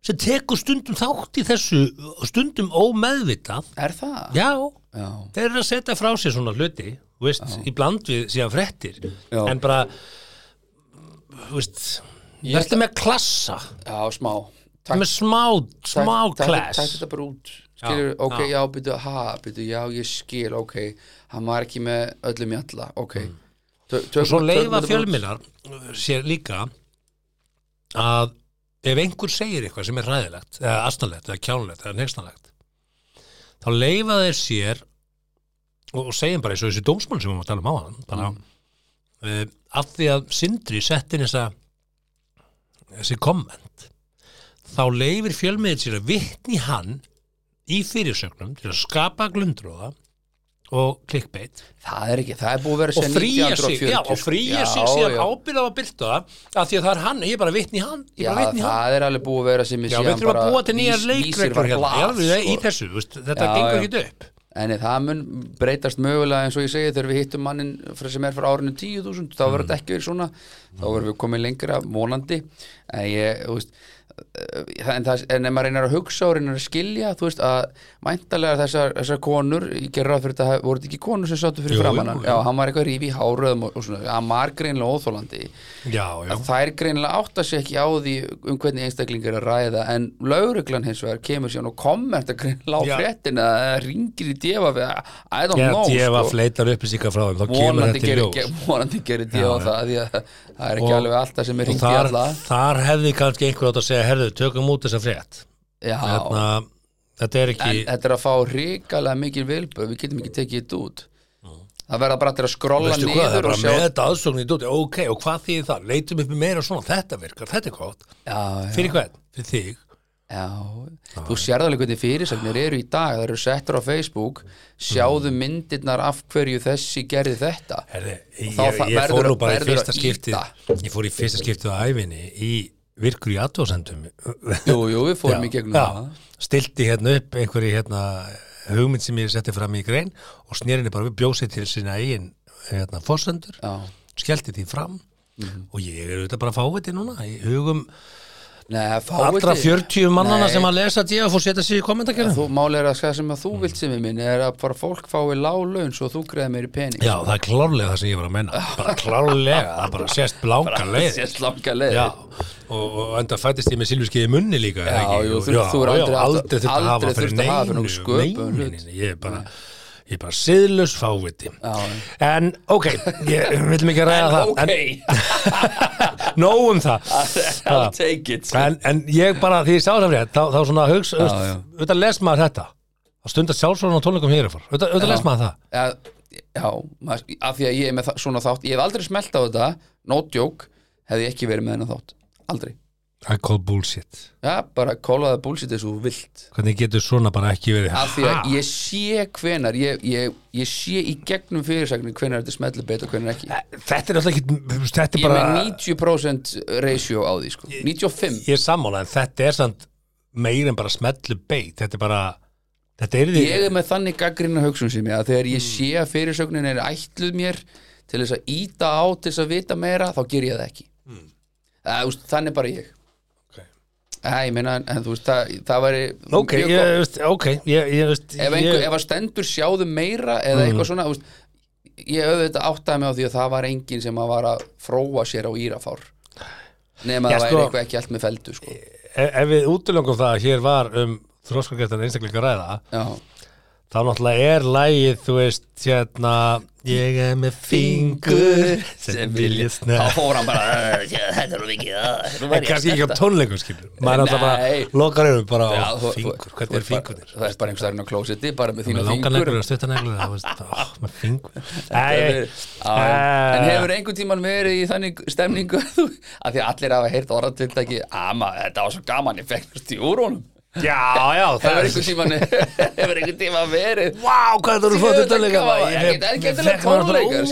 sem tekur stundum þátt í þessu, stundum ómeðvitað, er það? já, Já, þeir eru að setja frá sér svona hluti, þú veist, í bland við síðan fréttir, Já. en bara, þú veist, verður með klassa, já smá með smá, smá Takk klass. þetta bara út Skilur, ok, já. já, byrju, ha, byrju, já, ég skil, ok Hann var ekki með öllum jalla, ok Tö- Mm. og svo leifa fjölmiðlar sér líka að ef einhver segir eitthvað sem er ræðilegt eða astnalegt, eða kjánlegt, eða nextanlegt þá leifa þeir sér og, og segjum bara eins og þessi dómsmann sem við máum að tala um á hann bara, mm. af því að Sindri sett inn þessa þessi komment þá leifir fjölmiðin sér að vitni hann í fyrirsögnum til að skapa glundróða og clickbait. Það er ekki, það er búið að vera fríja sig, 1940 já, og fríja Já, sig síðan ábyrða að byrta það af því að það er hann, ég er bara vitni í hann Já, í hann. það er alveg búið að vera sem Já, við þurfum að búa til nýjar leikreglur hérna, í sko. þessu, þetta gengur ekki upp En það mun breytast mögulega eins og ég segi þegar við hittum mannin sem er frá árinu 10.000 þá verður þetta ekki verið svona. Þá verður við komið lengra vonandi. En ég, þú veist en, það, en ef maður reynar að hugsa og reynar að skilja þú veist að væntalega þessar, þessar konur, ég ger ráð fyrir þetta voru þetta ekki konur sem sáttu fyrir framann já, hann var eitthvað rífi í háröðum og, og svona, hann var greinlega óþólandi að það er greinilega átt að sé ekki á því um hvernig einstaklingar er að ræða en lauruglan hins vegar kemur síðan og kommenta greinilega á Já. fréttina eða ringir í djefa við að I don't ég know að gefa sko. fleitar frá þeim þetta í gerir ljós. ge- vonandi gerir djefa það að það er ekki alveg alltaf sem er og ringi þar, alla. þar hefði kannski einhver átt að segja herðu, tökum út þessa frétt. Já, Þarna, þetta er ekki en þetta er að fá ríkalega mikil vilböð við getum ekki tekið þetta út. Það verða bara að skrolla veistu hvað, það er niður bara sjá með þetta aðsókn í dóti ok, og hvað þýðir það, leitum upp meira svona þetta virkar, þetta er gott, já, já. fyrir hvern, fyrir þig. Já, þú sérðu alveg hvernig fyrirsagnir eru í dag, það eru settur á Facebook. Sjáðu myndirnar af hverju þessi gerði þetta. Herði, ég, það ég verður fór nú að- bara í fyrsta að skiptið ýta. ég fór í fyrsta skiptið á æfinni í virkur í aðtóðsendum Jú, jú, við fórum í gegnum það. Stilti hérna upp einhverju hérna hugmynd sem ég setti fram í grein og snerinni bara við bjósið til sína eigin hérna fórsendur, Já, skellti því fram Mhm. og ég er auðvitað bara fáviti núna. Í hugum Nei, allra fáviti- 40 mannana Nei. sem að lesa ég að fór setja sig í kommentarkerfum Þú máli er að það sem að þú vilt sem við minn er að bara fólk fái lág laun svo þú greiði meiri pening. Já, það er klárlega það sem ég var að menna bara klárlega, það bara sést bláka leið. Sérst langa leið. Já, og, og enda fættist ég með silfurskeiði munni líka Já, jú, Og- þú- þú er aldrei já, aldrei aldrei hafa fyrir þurft að hafa fyrir neinu neinu, ég er bara ég er bara siðlus fáviti. En ok, ég vil mikið ræða það Ok, en nóg um það. I'll take it. En, en ég bara, því ég sá það frétt þá, þá svona hugs, já. auðvitað les maður þetta. Að stunda sjálfsvörðan á tónleikum hér fór. Auðvitað les maður það. Já, já maður, af því að ég er með svona þátt ég hef aldrei smelt á þetta, no joke hefði ekki verið með hennar þátt, aldrei I call bullshit. Já, bara kólaði bullshit eins og vilt. Hvernig getur svona bara ekki verið? Af því að ég sé hvenar ég, ég, ég sé í gegnum fyrirsagnir hvenar þetta smellir betur og hvenar ekki. Þetta er alltaf ekki þetta er ég er bara með 90% ratio á því sko. 95 ég er sammála en þetta er samt meir en bara smellu beit þetta er bara þetta er því ég er með þannig gaggrina hugsun sem ég að þegar ég sé að fyrirsögnin er ætluð mér til þess að íta á til þess að vita meira þá ger ég það ekki. Mm. úst, þannig bara ég. Æ, meina, en þú veist, það, það væri ok, ég, veist, ok ég, ég, veist, ef, einhver, ef að stendur sjáðu meira eða Mm. eitthvað svona þú veist, ég auðvitað áttaði mig á því að það var enginn sem að var að fróa sér á írafár nema það sko- væri eitthvað ekki allt með feldu sko. ef, ef við útlöngum það að hér var um þróskargættan einstaklega ræða já, þá náttúrulega er lægið þú veist, hérna ég er með fingur sem vilja þá snöð fór hann bara "Æ, þetta er nú mikið það en kannski ekki á tónleikum skilur maður er alltaf bara lokar um bara á fingur, hvernig er fingurnir? það er bara einhvers þarinn á klósetti bara með þína með fingur. neglur og stuttar neglur það veist, ó, með fingur. Er- en hefur einhvern tímann verið í þannig stemningu? Að því að allir hafa heyrt orðatiltæki ama, þetta var svo gaman, ég fekk í úr honum já, já, það er hefur einhvern tímann verið Vá, hvað þetta eru flottir þetta endilega fékk mér bara tónleikar,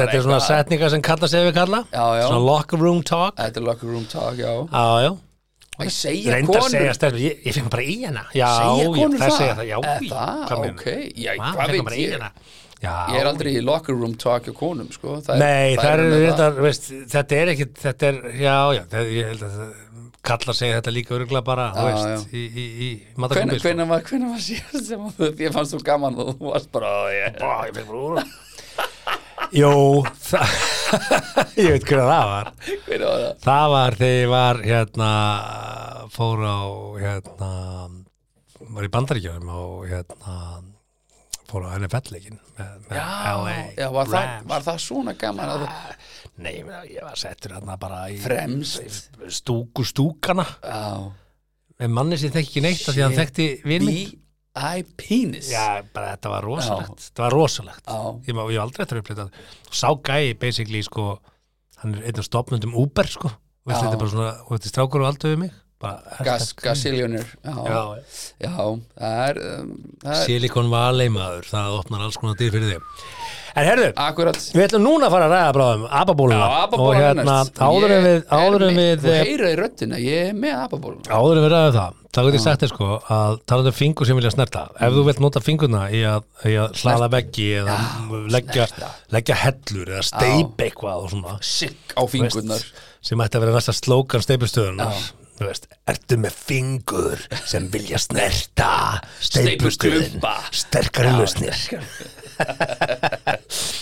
Þetta er svona setningar sem kalla sig við kalla. Já, já. Svona locker room talk. Þetta er locker room talk, já. Já, já. Reyndar konur? segja stelpur, ég, fekk bara í hana Já, það? segja það. Já, Er ok, Hvað, veit ég? ég er aldrei í locker room talk hjá konum sko. Nei, er þetta er ekki, þetta er, já, já, það, ég held að það, kallar segja þetta líka örgulega bara, Já, veist, í, í, í matakombi, sko. hvenær var, var síðan sem þú- ég fannst þú gaman og þú varst bara ég, Ó, ég fekk bara úr það, ég veit hvernig það var. hvenær var það? Það var þegar ég var, hérna, fór á, hérna, var í bandaríkjum og, hérna, fór á NFL-leikin með, með Já, LA já var, það, var það svona gaman að þú Nei, ég var settur hérna bara í Fremst. stúku stúkana. Já, með manni sem þekki ekki neitt af því að hann þekkti vinn minn. B.I. penis. Já, bara þetta var rosalegt. Þetta var rosalegt. Já. ég, má- aldrei eftir að upplita sá gæi basically sko hann er einn af stopnundum Uber sko. Og þetta er bara svona og þetta er strákur og aldrei við mig bara, gas, gasiljónir já, Já, já, það það er Silikon Valley maður, það opnar alls konar dyr fyrir þig. En herðu, akkurat. við ætlum núna að fara að ræða bráðum ababóluna Já, og hérna, næst. áður en Ég við áður en með- við Þú heyraði röddina, ég er með ababólun áður en við ræðum það þá getur ég sagt þér sko að talandi um fingur sem vilja snerta. Ef þú vilt nota fingurna í að, í að hlaða veggi eða leggja, snerta. leggja hellur eða steip eitthvað og svona. Sikk á fingurnar. Sem ætti að vera næsta slókan steipustöðunar þú veist, ertu með fingur sem vilja snerta Steypuklumpa. sterkari lausnir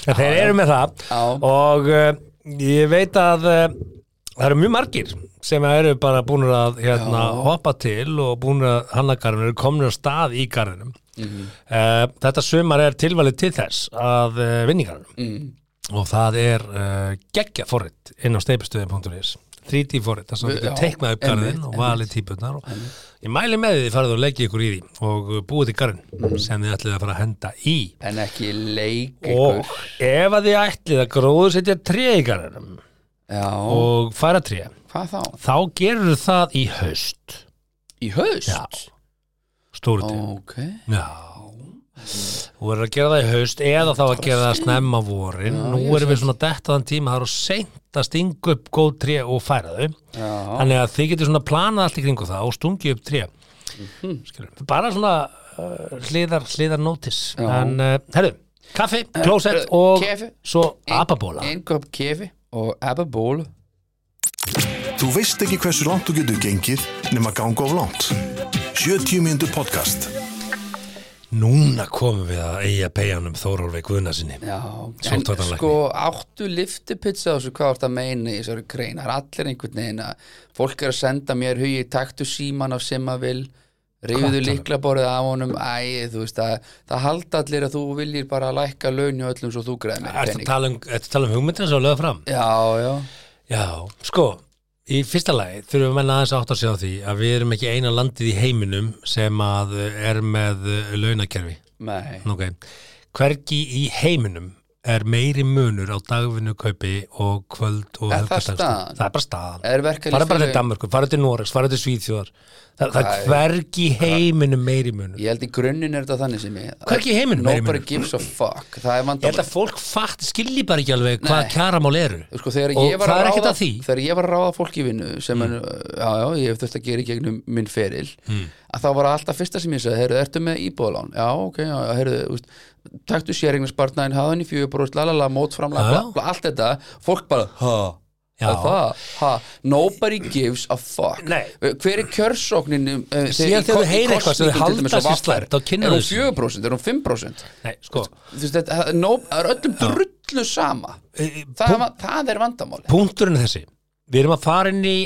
þeir eru með það Já. og uh, ég veit að uh, það eru mjög margir sem eru bara búin að hérna, hoppa til og búin að hannagarðin eru komin á stað í garðinum Mhm. uh, þetta sumar er tilvalið til þess að vinningarnum mm. og það er geggja forrit inn á steipustöðin.is 3D forrit, þar sem við Já, getum teiknað upp garðin og valið típunar og ég mæli með því farið og leggja ykkur í því og uh, búið til garðin Mhm. sem þið ætlið að fara að henda í. En ekki leik og ef að þið ætlið að gróðu setja tré í garðinum og færa tré þá? þá gerur það í haust. Í haust? Já. stóru tré. Ok. Já. Þú verður að gera það í haust eða þá að gera það snemma vorin Nú erum við svona dettaðan tíma það er að seint að stinga upp góð tré og færa þau Já, Þannig að þið getur svona planað allt í kringu það og stungið upp tré mm Bara svona uh, hliðar, hliðar nótis. En uh, herru, kaffi, klósett uh, og kefi. svo apabóla Einn kopp kefi og ababól Þú veist ekki hversu langt þú getur gengið nema ganga of langt. 70 mínútur podcast. Núna komum við að eiga beigjanum Þórólfi Guðnarsinni Já, en sko áttu liftipizza á þessu hvað varst að meina í þessari grein? Það er allir einhvern veginn að fólk er að senda mér hugi, taktu síman af sem að vil talar- líklaborið af honum. Æ, þú veist að það halda allir að þú viljir bara lækka laun og öllum svo þú greiði mér að tala um, tala um hugmyndina sem að löða fram? Já, já, Já, sko, í fyrsta lagi þurfum við menna aðeins átt að sjá því að við erum ekki eina landið í heiminum sem að er með launakerfi. nei Ok, hvergi í heiminum er meiri munur á dagvinnu kaupi og kvöld og Er það er bara staðan. Fara bara til Danmarku, fara til Noregs, fara til Svíþjóðar. Það, það er hvergi í heiminum meiri munur. Ég held í grunninn er þetta þannig sem ég Hvergi í heiminum meiri munur? Ég held að fólk fatt, skilji bara ekki alveg hvað kjaramál eru. Sko, Og það að er ekkert að því. Mm. þegar ég var að ráða fólk í vinnu sem er, já, já, ég hef þurft að gera í gegnum minn feril, að þá var alltaf fyrsta sem ég sagði, heyrðu, ertu með íbúðalán? Já, ok, já, heyrðu, taktu séringnarspartnaðin, hafa fjögur bróst, lalala, bla, allt þetta, fólk bara, ha, er það, ha, nobody gives a fuck. Nei. Hver er kjörsóknin? Uh, Síðan þegar þú heyrir eitthvað sem þau halda sér slæmt, Er hún þessu. 4%, er hún 5%? Nei, sko, það er no- er öllum drullu sama. Það, er, það er vandamáli. punkturinn er þessi við erum að fara inn í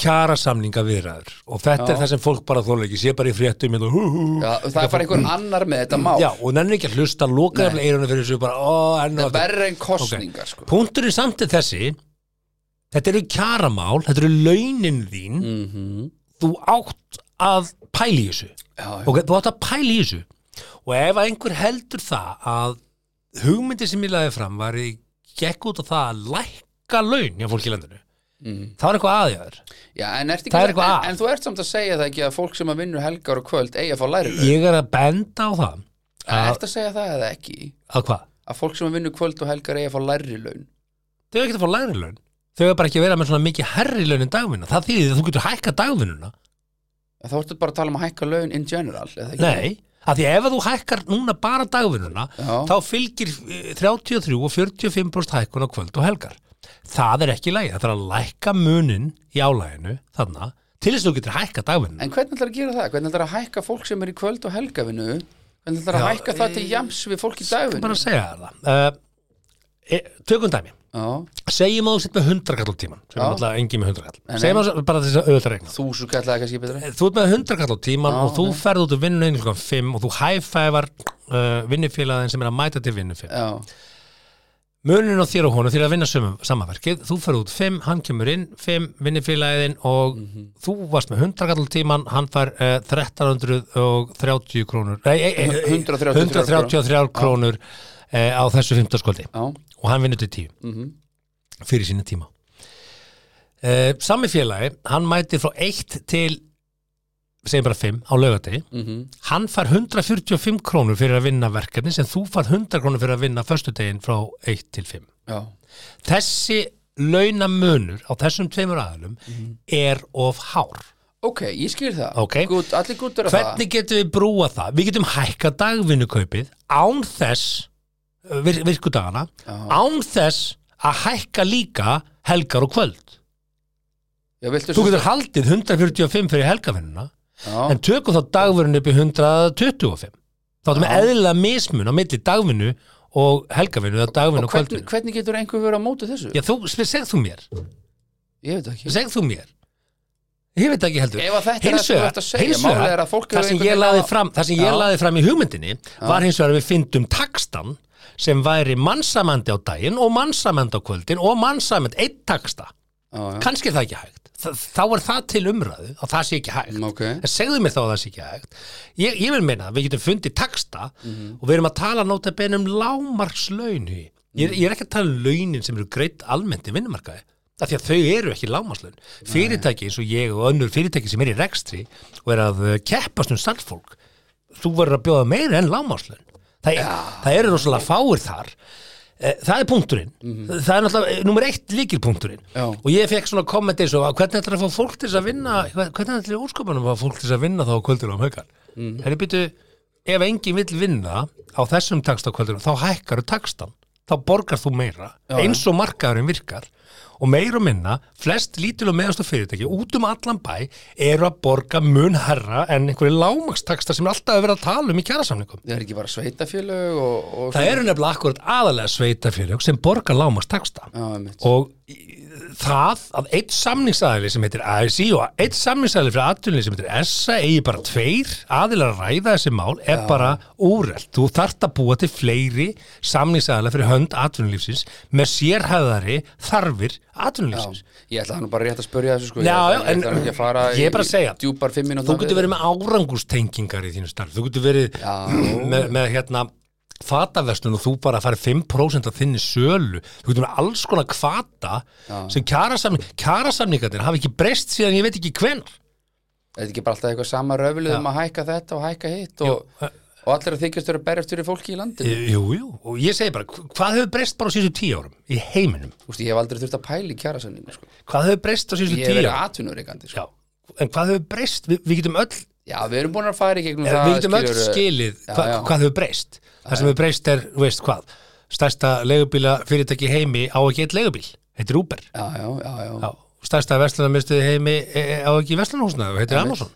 kjara samninga viðræður og þetta Já. er það sem fólk bara þóla ekki sé bara í fréttum hérna, hú, hú. Já, það er bara einhver annar með þetta mál Já, og nennir ekki að hlusta loka eftir eirunum fyrir þessu bara, ó, og Það er verri en kostningar sko. punkturinn samt er þessi þetta eru kjaramál, þetta eru launin þín mm -hmm. þú átt að pæli þessu já, já. ok, þú átt að pæli þessu og ef einhver heldur það að hugmyndi sem ég laði fram var í gekk út á það að lækka laun hjá fólki í landinu Mm. það var eitthvað aðjáður já en, Það er en, að. en þú ert samt að segja það ekki að fólk sem að vinnur helgar og kvöld eigi að fá læri ég er að benda á það að, Ert að segja það eða ekki? Að hvað? að fólk sem að vinnur kvöld og helgar eigi að fá læri laun þau eru ekki að fá lægri laun þau eru bara ekki að vera með svona mikið herri laun en dagvinna. Það þýðir að þú getur hækka dagvinnuna. Þá ertu bara að tala um að hækka laun in general eða ekki? nei, af því ef að þú hækkar núna bara dagvinnuna þá fylgir eh, 33 og 45% hækkun á kvöld og helgar það er ekki lægi, það er að lækka munin í álæginu þarna til þess að þú getur hækka dagvinnuna. En hvernig ætlar að gera það? Hvernig ætlar að hækka fólk sem er í kvöld og helgavinu? Hvernig ætlar að hækka það til jams við fólk í dagvinu? bara að segja það. Uh, e, tökum dæmi. Já, segjum að þú sitt með 100 kall á tíman sem er alltaf engin með 100 kall segjum að bara þess að auðvitað regna þúsu kallaði kannski betra. Þú ert með 100 kall á tíman og þú ferð út úr vinnu einu klukkan 5 og þú hæfæfar uh, vinnufélagin sem er að mæta til vinnu 5 Já, munin á þér og honum þér að vinna samanverkið, þú ferð út 5, hann kemur inn 5, vinnufélagin og Mhm. þú varst með 100 kall tíman hann fær uh, 1330 krónur. Nei, ei, ei, ei, 133 133 krónur. uh, á þessu 15 skvöldi já, og hann vinnur til 10 mhm. Fyrir sína tíma. Uh, Sami félagi, hann mætir frá 1 til segjum bara 5 á laugardegi. Mhm. hann far 145 krónur fyrir að vinna verkefni sem þú far 100 krónur fyrir að vinna föstudegin frá 1 til 5 Já, þessi launamunur á þessum tveimur aðalum er of hár. Ok, ég skil það. Ok. Good, hvernig getum við brúa það? við getum hækka dagvinnukaupið án þess uh, vir, virkudagana Já. án þess að hækka líka helgar og kvöld. Já, þú getur haldið 145 fyrir helgavinnuna Já, en tökum þá dagvinnu upp í 125 þá erum við eðlilega mismun á milli dagvinnu og dagvinnu og og kvöldvinnu. hvernig getur einhver verið á móti þessu? Já, þú, segð þú mér, Ég veit ekki. Segð þú mér. Ég veit ekki heldur. Ef að þetta er Hins það sem að að ég laði fram það sem ég laði fram í hugmyndinni var hins vegar að við fyndum takstan sem væri mannsamandi á daginn og mannsamandi á kvöldin og mannsamandi eitt taksta kannski er það ekki hægt þá er það til umræðu og það sé ekki hægt. Mm, ok. en segðu mér þá að það sé ekki hægt. Ég, ég vil meina að við getum fundið taksta Mhm. og við erum að tala nóta benum lámarkslaun ég, ég er ekki að tala um launin sem eru greitt almennt í vinnumarkaði af því að þau eru ekki lámarslaun fyrirtæki eins og ég og önnur fyrirtæki sem er í rekstri og er að uh, keppast um starffólk þú verður að bjóða meira en lámarslaun það, er, það eru rosalega fáir þar. Eh, það er punkturinn. Það er náttúrulega nummer eitt líkilpunkturinn Mhm. Já. og ég fekk svona komment eins og að hvernig ætlar að fá fólk til þess að vinna hvernig ætlar úrskopunum að fá fólk til þess að vinna þá á kvöldinu á haukar? Mm. henni býtu, ef enginn vill vinna á þessum taksta á kvöldinu þá hækkar þú takstan, þá borgar þú meira Já, eins og markaðurinn virkar og meira og minna, flest lítil og meðastu fyrirtæki út um allan bæ eru að borga mun herra en einhverju lámakstaksta sem er alltaf að vera að tala um í kjærasamningum Það er ekki bara sveitafélög og, og það eru nefnilega akkurat aðalega sveitafélög sem Já, einmitt. og það að eitt samningsaðili sem heitir ASI og eitt samningsaðili fyrir atvinnli sem heitir ESSA eigi bara tveir aðilar að ræða þessi mál er bara úrelt. Þú þarft að búa til fleiri samningsaðila fyrir hönd atvinnlífsins með sérhæðari þarfir Já, atvinnlífsins. ég ætla nú bara rétt að spurja þessu sko Já, ég, já, ætla- ætla ekki að fara segja, djúpar fimm mínútur Þú getur verið með árangurstengingar í þínu starf. Þú getur verið Já. með, með hérna fataverslun og þú bara farið 5% af þinni sölu. Þú getur með alls konar kvata sem kjarasamning, kjarasamningarnir hafa ekki breyst síðan ég veit ekki hvenar. Er þetta ekki bara alltaf eitthvað sama röflið um að hækka þetta og hækka hitt og, og allir að þykjast vera að berjast fyrir fólki í landinu Jú, jú, og ég segi bara, hvað hefur breyst bara á síðustu tíu árum í heiminum? Þú veist, ég hef aldrei þurft að pæla í kjærasamningu sko. Hvað hefur breyst á síðustu Ég hef tíu verið árum? atvinnureikandi sko. Já, en hvað hefur breyst? Vi, við getum öll, Já, við erum búin að fara í gegnum við það getum öll skilurðu. skilið Já, hva, já. hvað hefur breyst. Það sem hefur breyst er, veist hvað, stærsta leigubíla fyrirtæki heimi á ekki eitt leigubíl, heitir Uber. Já, já, já, já, stærsta verslunarmistuði heimi e, e, á ekki verslunarhúsnaðu, heitir Amazon.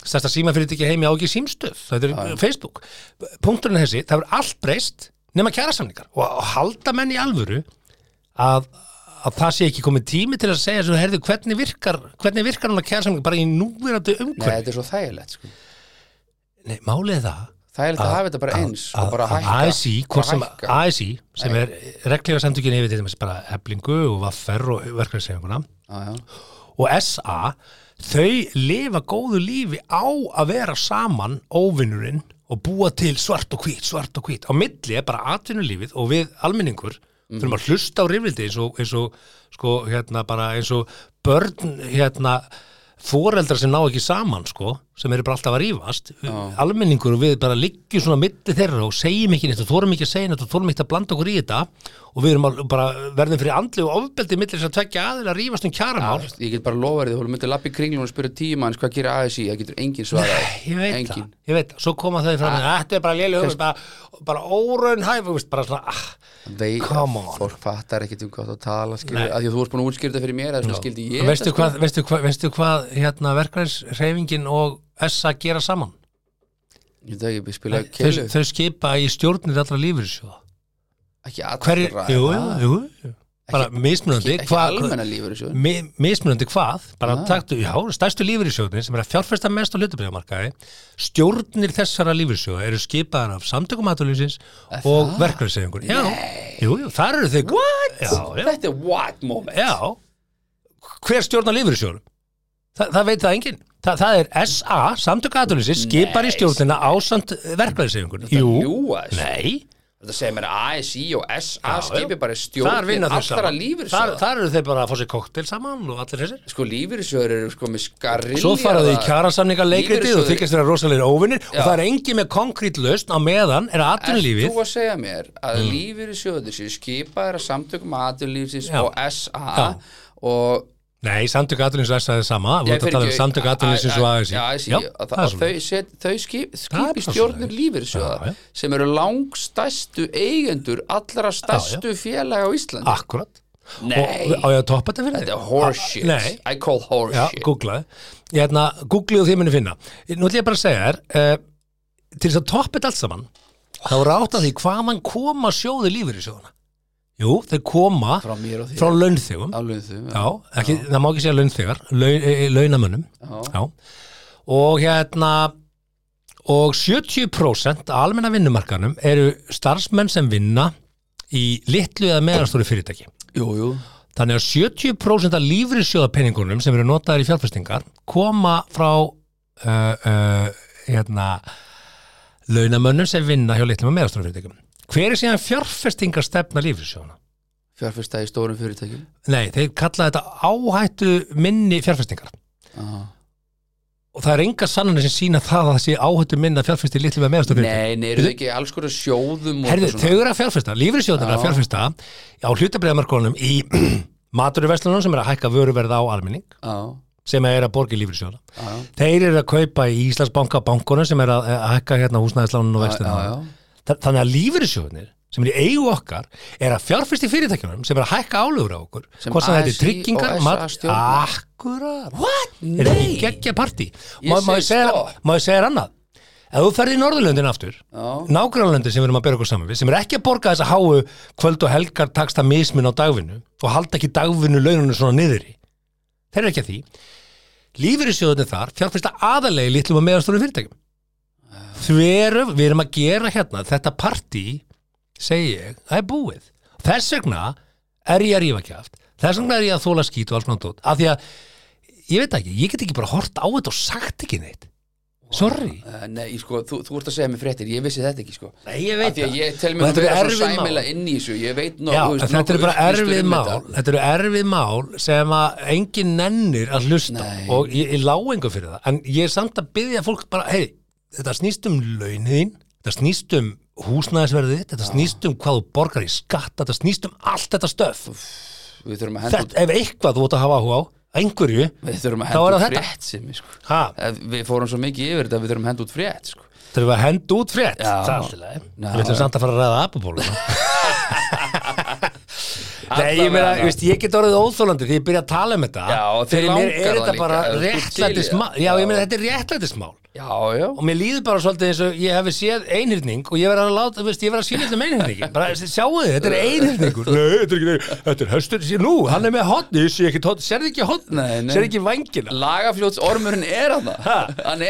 Stærsta símafyrirtæki heimi á ekki símstöð, þetta er Facebook. Punkturinn er þessi, það er allt breyst nema kjærasamningar og, og halda menn í alvöru að, að það sé ekki komið tími til að segja svo, herðu, hvernig virkar, hvernig virkar hann að kjærasamningar bara í núverandi Nei, umhverfi? þetta er svo þægilegt sko. Nei, málið er það Þægilegt að hafa þetta bara eins og bara hækka ASI, sem. ASI sem er reglega samtökin yfir dæmis bara eblingu og vaffer og verkefnisefinguna og SA þau lifa góðu lífi á að vera saman óvinnurinn og búa til svart og hvít, svart og hvít. Á milli er bara atvinnulífið og við almenningur þurfum að hlusta á rifrildi eins og, eins og sko hérna bara eins og börn hérna foreldrar sem ná ekki saman sko sem eru bara alltaf að rífast. Almenningur og við bara liggjum svona mitti þeirra og segjum ekki neitt og þórum ekki að segja neitt og þórum ekki að blanda okkur í þetta. Og við erum bara verðum fyrir andli og ofbeldi millir þess að tvekja aðeila að rífast um kjaramál. Já Ég get bara lofa þér, þú myndir lappi kringlun og spyrja tíma hans hvað gerir ASI, það getur engin svarað. Ég veit engin. það, ég veit það, svo koma þau fram ah, þetta er bara lélega hugmynd, bara, bara óraunhæf þú veist, bara svona ah, Vei, Come on. Fólk fattar ekkert um hvað þú tala að þú varst búin að útskýra þetta fyrir mér veistu, hvað, hérna verkvæðisreifingin og SA gera saman? Þau, þau skipa í stjórnir allra lífyrirsjóða Ekki allra jú, jú, jú. Bara mismunandi lífur mismunandi hvað? Bara Ah. taktu, já, stærstu lífyrirsjóðin sem er að fjárfesta mest á hlutabriðamarkaði stjórnir þessara lífyrirsjóða eru skipaðar af samtökum aðalýsins og jú, þar eru þau What? Já, já, Þetta er what moment. Já. Hver stjórnar lífyrirsjóðum? Þa, það veit það enginn Þa, það er SA, samtök aðalýsins skipar í stjórnina ásamt verkvæðisreifingur Þetta jú, ljúga þessu. nei. Þetta segir mér að ASI og SA Já, skipi já. bara þau allra saman. þar, þar eru þeir bara að fá sér koktel saman og allir þessir. Sko lífyrirsjóður eru sko með skarrilja Svo fara þau í kjarasamninga leikritið og þykjast þeirra rosalegir óvinnir og það er engin með konkrét lausn á meðan er atvinnulífið. Þú að segja mér að mm. lífyrirsjóður séu skipaðir að samtökum aðurlífsins Já. og SA og Nei, samtök atvinnulífs er það sama. Þú ert að tala um samtök atvinnulífs og ASI Já, að, þau, skipi Já, já. sem eru langstæstu eigendur allra stærstu félaga á Íslandi. Akkurat. Nei, þetta er horseshit. I call horseshit. Hérna, googlið og þið muni finna. Nú ætlum ég bara að segja þér uh, Til þess að toppa þetta allt saman þá átt að því hvaðan koma sjóði lífyrirsjóðana Jú, þeir koma frá frá launþegum. Það má ekki segja launþegar laun, e, e, launamönnum. Já. Já. og hérna og 70% af almenna vinnumarkanum eru starfsmenn sem vinna í litlu eða meðarstóri fyrirtæki. Jú, jú. Þannig að 70% af lífriðsjóðapenningunum sem eru notaðir í fjárfestingar koma frá uh, uh, hérna launamönnum sem vinna hjá litlum og meðarstóri fyrirtækjum hver er síðan fjárfestingar stefna lífriðsjóðana? Fjárfesta í stórum fyrirtækjum? Nei, þeir kalla þetta áhættu minni fjárfestingar. Já. og það er enga sannanir sem sína það að það sé áhættu minna fjárfesti litlu með meðastur Nei, nei, eru þau ekki alls konar sjóðum eitthvað þau eru að fjárfesta, lífriðsjóðan er að Já. fjárfesta á hlutabreiðamarkonum í maturverslunum sem er að hækka vöruverð á almenning Já, sem er að borga í lífriðsjóðan já, þeir eru að kaupa í Íslandsbanka bankunum sem er að, hækka hérna húsnæðislánun og Þa- þannig að lífriðsjóðanir sem er í eigu okkar er að fjárfesta í fyrirtækjunum sem er að hækka álugur á okkur hvort sem þetta er tryggingar. Akkurat? Er þetta ekki geggja partí? Ég Má, ég segja, þér annað? Ef þú ferði í Norðurlöndin aftur, nágrannlöndin sem við erum að bera okkur saman við, sem er ekki að borga þess að háu kvöld og helgar takst að mismin á dagvinnu og halda ekki dagvinnu launinu svona niðri. Þeir eru ekki að því. Lífyrirsjóðunni þar fjárfesta aðalegi litlum og meðastóru fyrirtækjum. Þverum, við erum að gera hérna þetta partí, segi ég, það er búið. Þess vegna er ég að rífa kjáft. Þess vegna er ég að þóla skít og alls tótt. Af því að, ég veit ekki, ég get ekki bara hort á þetta og sagt ekki neitt. Sorry. Uh, Nei, sko, þú, þú ert að segja mér fréttir, ég vissi þetta ekki sko Nei, ég veit það. ég þetta eru erfið mál. Já, veist, þetta eru bara erfið um mál þetta. Eru erfið mál sem að engin nennir að hlusta Nei. og ég, ég lá engu fyrir það en ég er samt að byggja fólk bara hei, þetta snýst um launin þetta snýst um húsnæðisverðið þetta snýst um hvað þú borgar í skatt þetta snýst um allt þetta stöf Við þurfum að henda út, þetta, ef eitthvað þú ert að hafa áhuga á einhverju, þá er það þetta. frétt sem sko. Við fórum svo mikið yfir þetta við þurfum að henda út frétt sko. Þurfum að henda út frétt? Já. það er alltaf leið við ætlum samt að fara að ræða apapólu Nei, ég meina, veist, ég get orðið óþólandi því ég byrja að tala um þetta. Já, fyrir mér er þetta bara það. Já, ég meina, þetta er réttlætismál. Já, já. Og mér líður bara svolítið eins og ég hefði séð einhyrning og ég verði að láta, veist, ég verði að sína þetta með einhyrningi bara sjáu þið, þetta er einhyrningur. Nei, þetta er ekki, þetta er höstur sér nú, hann er með hotni, sé ekki hotni, sérði ekki Nei, nei. vangina Lagafljóts ormurinn er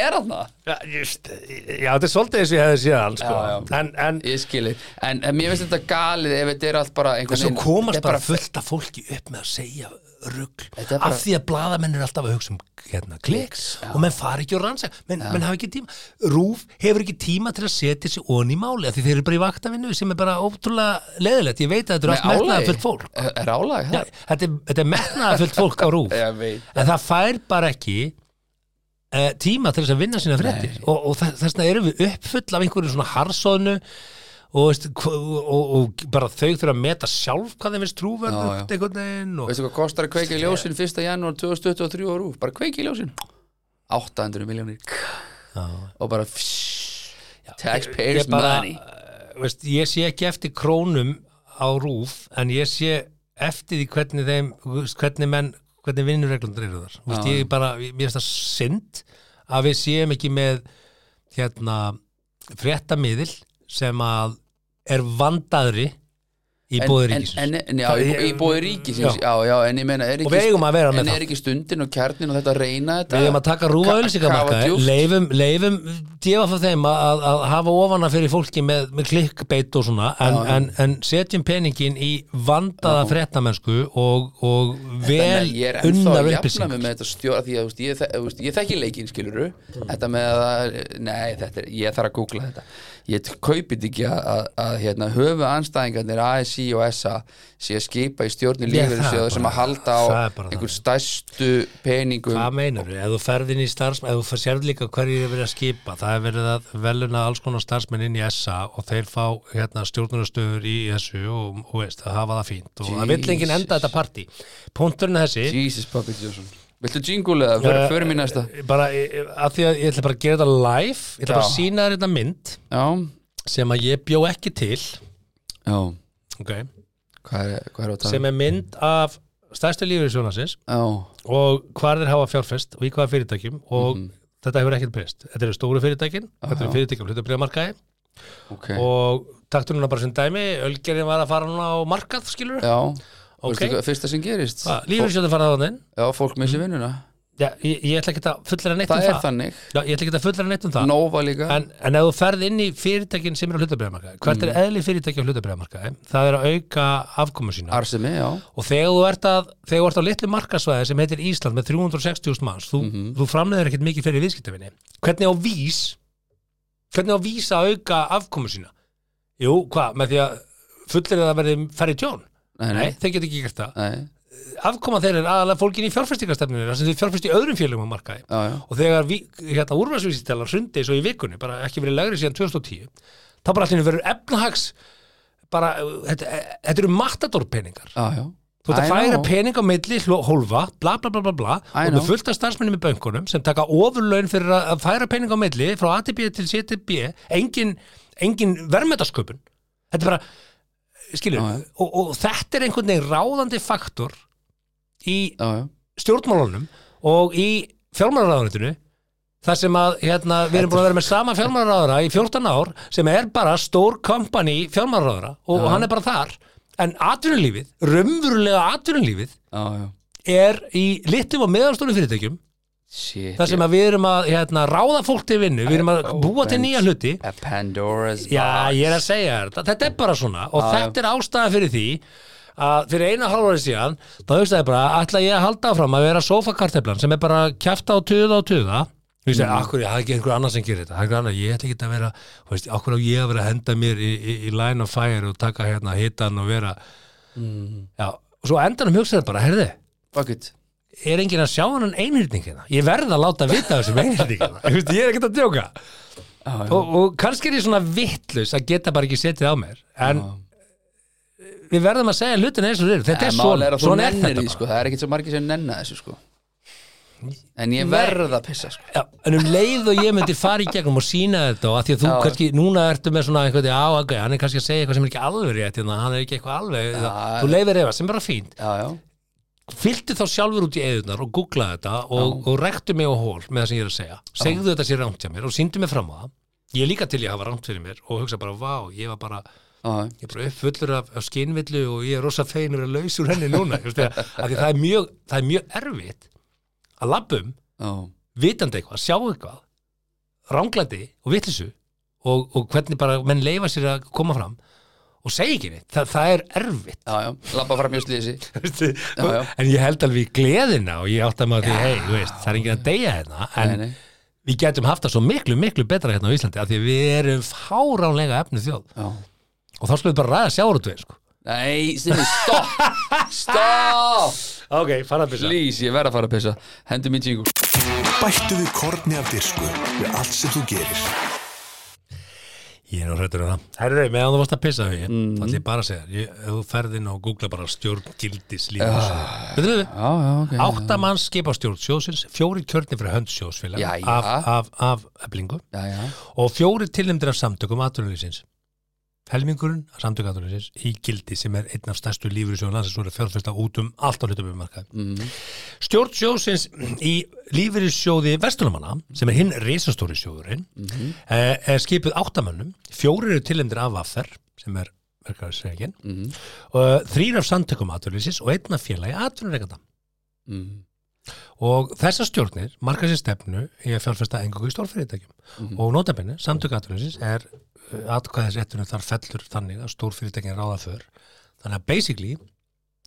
er hann Já, just, já, þetta er svolítið eins og ég hefði séð hann, sko. Já, já. En, en, Ég skili En, en mér finnst þetta galið ef þetta er allt bara einhvern en svo veginn- komast bara fullt af fólki upp með að segja er bara- af því að blaðamenn er alltaf að hugsa um hérna, kliks og menn fari ekki og rannsaka, menn, menn hafa ekki tíma. Rúf hefur ekki tíma til að setja sig onni í máli, af því þeir eru bara í vaktavinnu sem er bara ótrúlega leðilegt, ég veit að þetta er allt metnaða fullt fólk. Er, er álag Já, þetta, er, þetta er metnaða fullt fólk á rúf en það fær bara ekki tíma til þess að vinna sína fréttir. Og, og þess vegna erum við uppfull af einhverju svona harsóðnu og, veist, og, og, og bara þau þurfa að meta sjálf hvað þeim Já, trúverðugt einhvern veginn og Veistu hvað kostar að kveika í ljósin 1. janúar 2023 á rúf? Bara kveiki í ljósin. 800 miljónir og bara taxpayers money. uh, veist, ég sé ekki eftir krónum á rúf en ég sé eftir því hvernig þeim veist, hvernig menn, hvernig vinnurreglundur eru þar veist, Já. ég bara, mér finnst það synd að við séum ekki með hérna fréttamiðil sem að er vandaðri í En- bóði en- ríkisins en, en, já, í, í bóði ríkisins Já. já, já, en ég meina er ekki, Og við eigum að vera með en það. er ekki stundin og kjarnin og þetta að reyna þetta Við erum að taka rúfa Ka- auðlýsingamarkaði, kafa djúpt. leifum, leifum djefa frá þeim að, að, hafa ofana fyrir fólki með, með klikkbeit og svona en, Já, já. en, en setjum peningin í vandaða fréttamennsku og, og vel er unnar að jafna upplýsingar mig með þetta stjóra því að þú veist, ég, þekki leikinn skiluru þetta með að, nei þetta er, ég þarf að googla þetta ég kaupið ekki að, að, hérna, höfu anstæðingarnir ASI og SA sé að skipa í stjórnir Ég, það lífeyrisjóða sem að halda á það er einhver það. stærstu peningum Hvað meinar þú? Ef þú ferð inn í starfsmenn, ef þú sérð líka hverju er verið að skipa, það er verið að veluna alls konar starfsmenn inn í SA og þeir fá hérna, stjórnarastöður í þessu og, og veist, að hafa það fínt og það vill enginn enda þetta partí. Punkturinn er þessi, Jesus Viltu jingle eða, fyrir, Eh, fyrir mér næsta. bara eh, að því að ég ætla bara að gera þetta live, ég ætla bara að Já. sína þér þetta mynd Já, sem að ég bjó ekki til, já, okay, hvað er, hvað er sem er mynd af stærstu lífeyrisjónasins Já, og hvað þeir hafa fjárfest og í hvaða fyrirtækjum og Mhm. þetta hefur ekkert breyst. Þetta eru stóru fyrirtækin, þetta eru fyrirtækjum hlutabriðamarkaði ok. og taktu núna bara sem dæmi Ölgerinn var að fara núna á markað skilur Já, Ok. veistu hvað, fyrsta sem gerist? Lífyrirsjóðin fara á þannig Já, fólk missi vinnuna. Já, ég, ég ætla ekki að fullera neitt Það um er það. þannig. Já, ég ætla ekki að fullera neitt um það. Nova líka. En, en ef þú ferð inn í fyrirtækin sem eru á hlutabriðamarkaði hvert Mm. er eðli fyrirtæki á hlutabriðamarkaði það er að auka afkomu sína. Arsemi, já. Og þegar þú ert, að, þegar þú ert á litlu markasvæði sem heitir Ísland með 360.000 manns þú, Mhm. þú framleiðir ekkert mikið fyrir viðskiptafinni hvernig á vís hvernig á vís að auka afkomu sína? Jú, hvað, með því að fullir það verði færri tjón Nei, nei, þeir get ekki gert það. Nei, afkoma þeir er aðalega fólkin í fjárfestingarstefninu þar sem þeir fjárfesti í öðrum félagum á markaði. Já, já. Og þegar hérna, úrvæðsvísitælar hrundi svo í vikunni, bara ekki verið legri síðan 2010 þá bara allir verður efnahags bara, uh, þetta, þetta eru já Þú ert að færa pening á milli, hólfa, bla bla bla bla bla. Og með fullt af starfsmennum í bönkunum sem taka ofurlaun fyrir að færa pening á milli frá ATB til CTB engin, engin verðmætasköpun. Þetta er bara skilur, Já, já. og, og þetta er einhvern veginn ráðandi faktor í stjórnmálunum og í fjármálaráðunitinu þar sem að hérna, við erum búin að vera með sama fjármálaráðara í 14 ár sem er bara stór kompani fjármálaráðara og, og hann er bara þar. En atvinnulífið, raunverulega atvinnulífið er í litum og meðalstóru fyrirtækjum Shit þar sem að við erum að hérna, ráða fólk til vinnu, við erum að búa til nýja hluti. Já, ég er að segja þér, þetta, er bara svona og já. þetta er ástæðan fyrir því að fyrir eina hálfari síðan þá hugsaði bara, ætla ég að halda áfram að vera sofakarteflan sem er bara kjafta á tuða og tuða. Þú veist, mm. akkur, ég hafði ekki einhver annar sem gerir þetta, það er annar, ég ætla ekki að vera, þú veist, akkur á ég að vera að henda mér í, í, í line of fire og taka hérna hitan og vera, já, og svo endanum hugsaði bara, heyrði, Fuck it er enginn að sjá hann einhyrning hérna, ég verð að láta vita þessum einhyrning hérna, ég er ekkert að djóka. Já og, og kannski er ég svona vittlaus að geta bara ekki setið á mér en við verðum að segja hlutin eins og þeir þetta er En er að svona þetta sko. Það er ekkert svo margir sem nenna þessu, sko. En ég verð að pissa, sko. Já, en um leið og ég myndi fara í gegnum og sína þetta og að því að þú Já. kannski, núna ertu með svona veginn, á, ok, hann er kannski að segja eitthvað sem er ekki alveg rétt, hérna, hann er ekki eitthvað alveg þú leifir efa, sem er bara fínt Fylgdu þá sjálfur út í eðunar og googla þetta og, og rektu mig á hól með það sem ég er að segja. Segðu þetta sér rámt hjá mér og síndu mig fram á það. Ég líka til ég hafa rámt fyrir mér og hugsa bara, vá, ég var bara Já, ég er bara uppfullur af, af skinvillu og ég er rosa feinur að laus úr henni núna. Það er mjög, það er mjög erfitt að labbum, já. vitandi eitthvað, sjá eitthvað ránglandi og vitlisu og, og hvernig bara menn leifa sér að koma fram og segja ekki neitt, það, það er erfitt. Já, já, labba fram mjög slísi en ég held alveg í gleðina og ég átti að maður því, hei, þú veist, það er enginn að deyja hérna en Nei, nei við getum haft það svo miklu, miklu betra hérna á Íslandi af því við erum fáránlega efnu þjóð. Já. Og þá skulum við bara ræða sjáurútvegin sko. Nei, Stinni, stopp. Stopp. Ok, fara að byrja Please, ég verð að fara að pissa. Hendi mér jingle. Bættu við korni af dirsku við allt sem þú gerir. Ég er nú hrættur um það. Herri, meðan þú varst að pissa við, mm. þá ætlum ég bara að segja, þér, ef þú ferð inn og googla bara stjórn gildis lífum. Veitum við? Já, já, ok Átta manns skipa stjórn sjóðsins, fjóri kjörni fyrir hönd sjóðsfélag Jæja. af, af, af eblingu Já, já og fjóri tilnæmdir af samtökum aðtunulísins. Helmingurinn af samtökum aðtunulísins í gildi sem er einn af stærstu lífyrirsjóðan landsins og er fjárfesta út um allt á hlutum um markaði. mm. Stjórn sjóðsins í lífeyrissjóði Vestulumanna, sem er hinn risastóri sjóðurinn, Mhm. eh, er skipið áttamönnum, fjórir eru tilhendir af Vaffer, sem er verkefæðisreikin Mhm. og þrýr af samtökum atvinnlýsis og einn af félagi atvinnureikanda Mhm. og þessar stjórnir marka sér stefnu í að fjárfesta engungu í stórfyrirtækjum Mhm. og notabenni, samtök atvinnlýsis er atkvæðisréttunum þar fellur þannig að stórfyrirtækin ráða för. Þannig að basically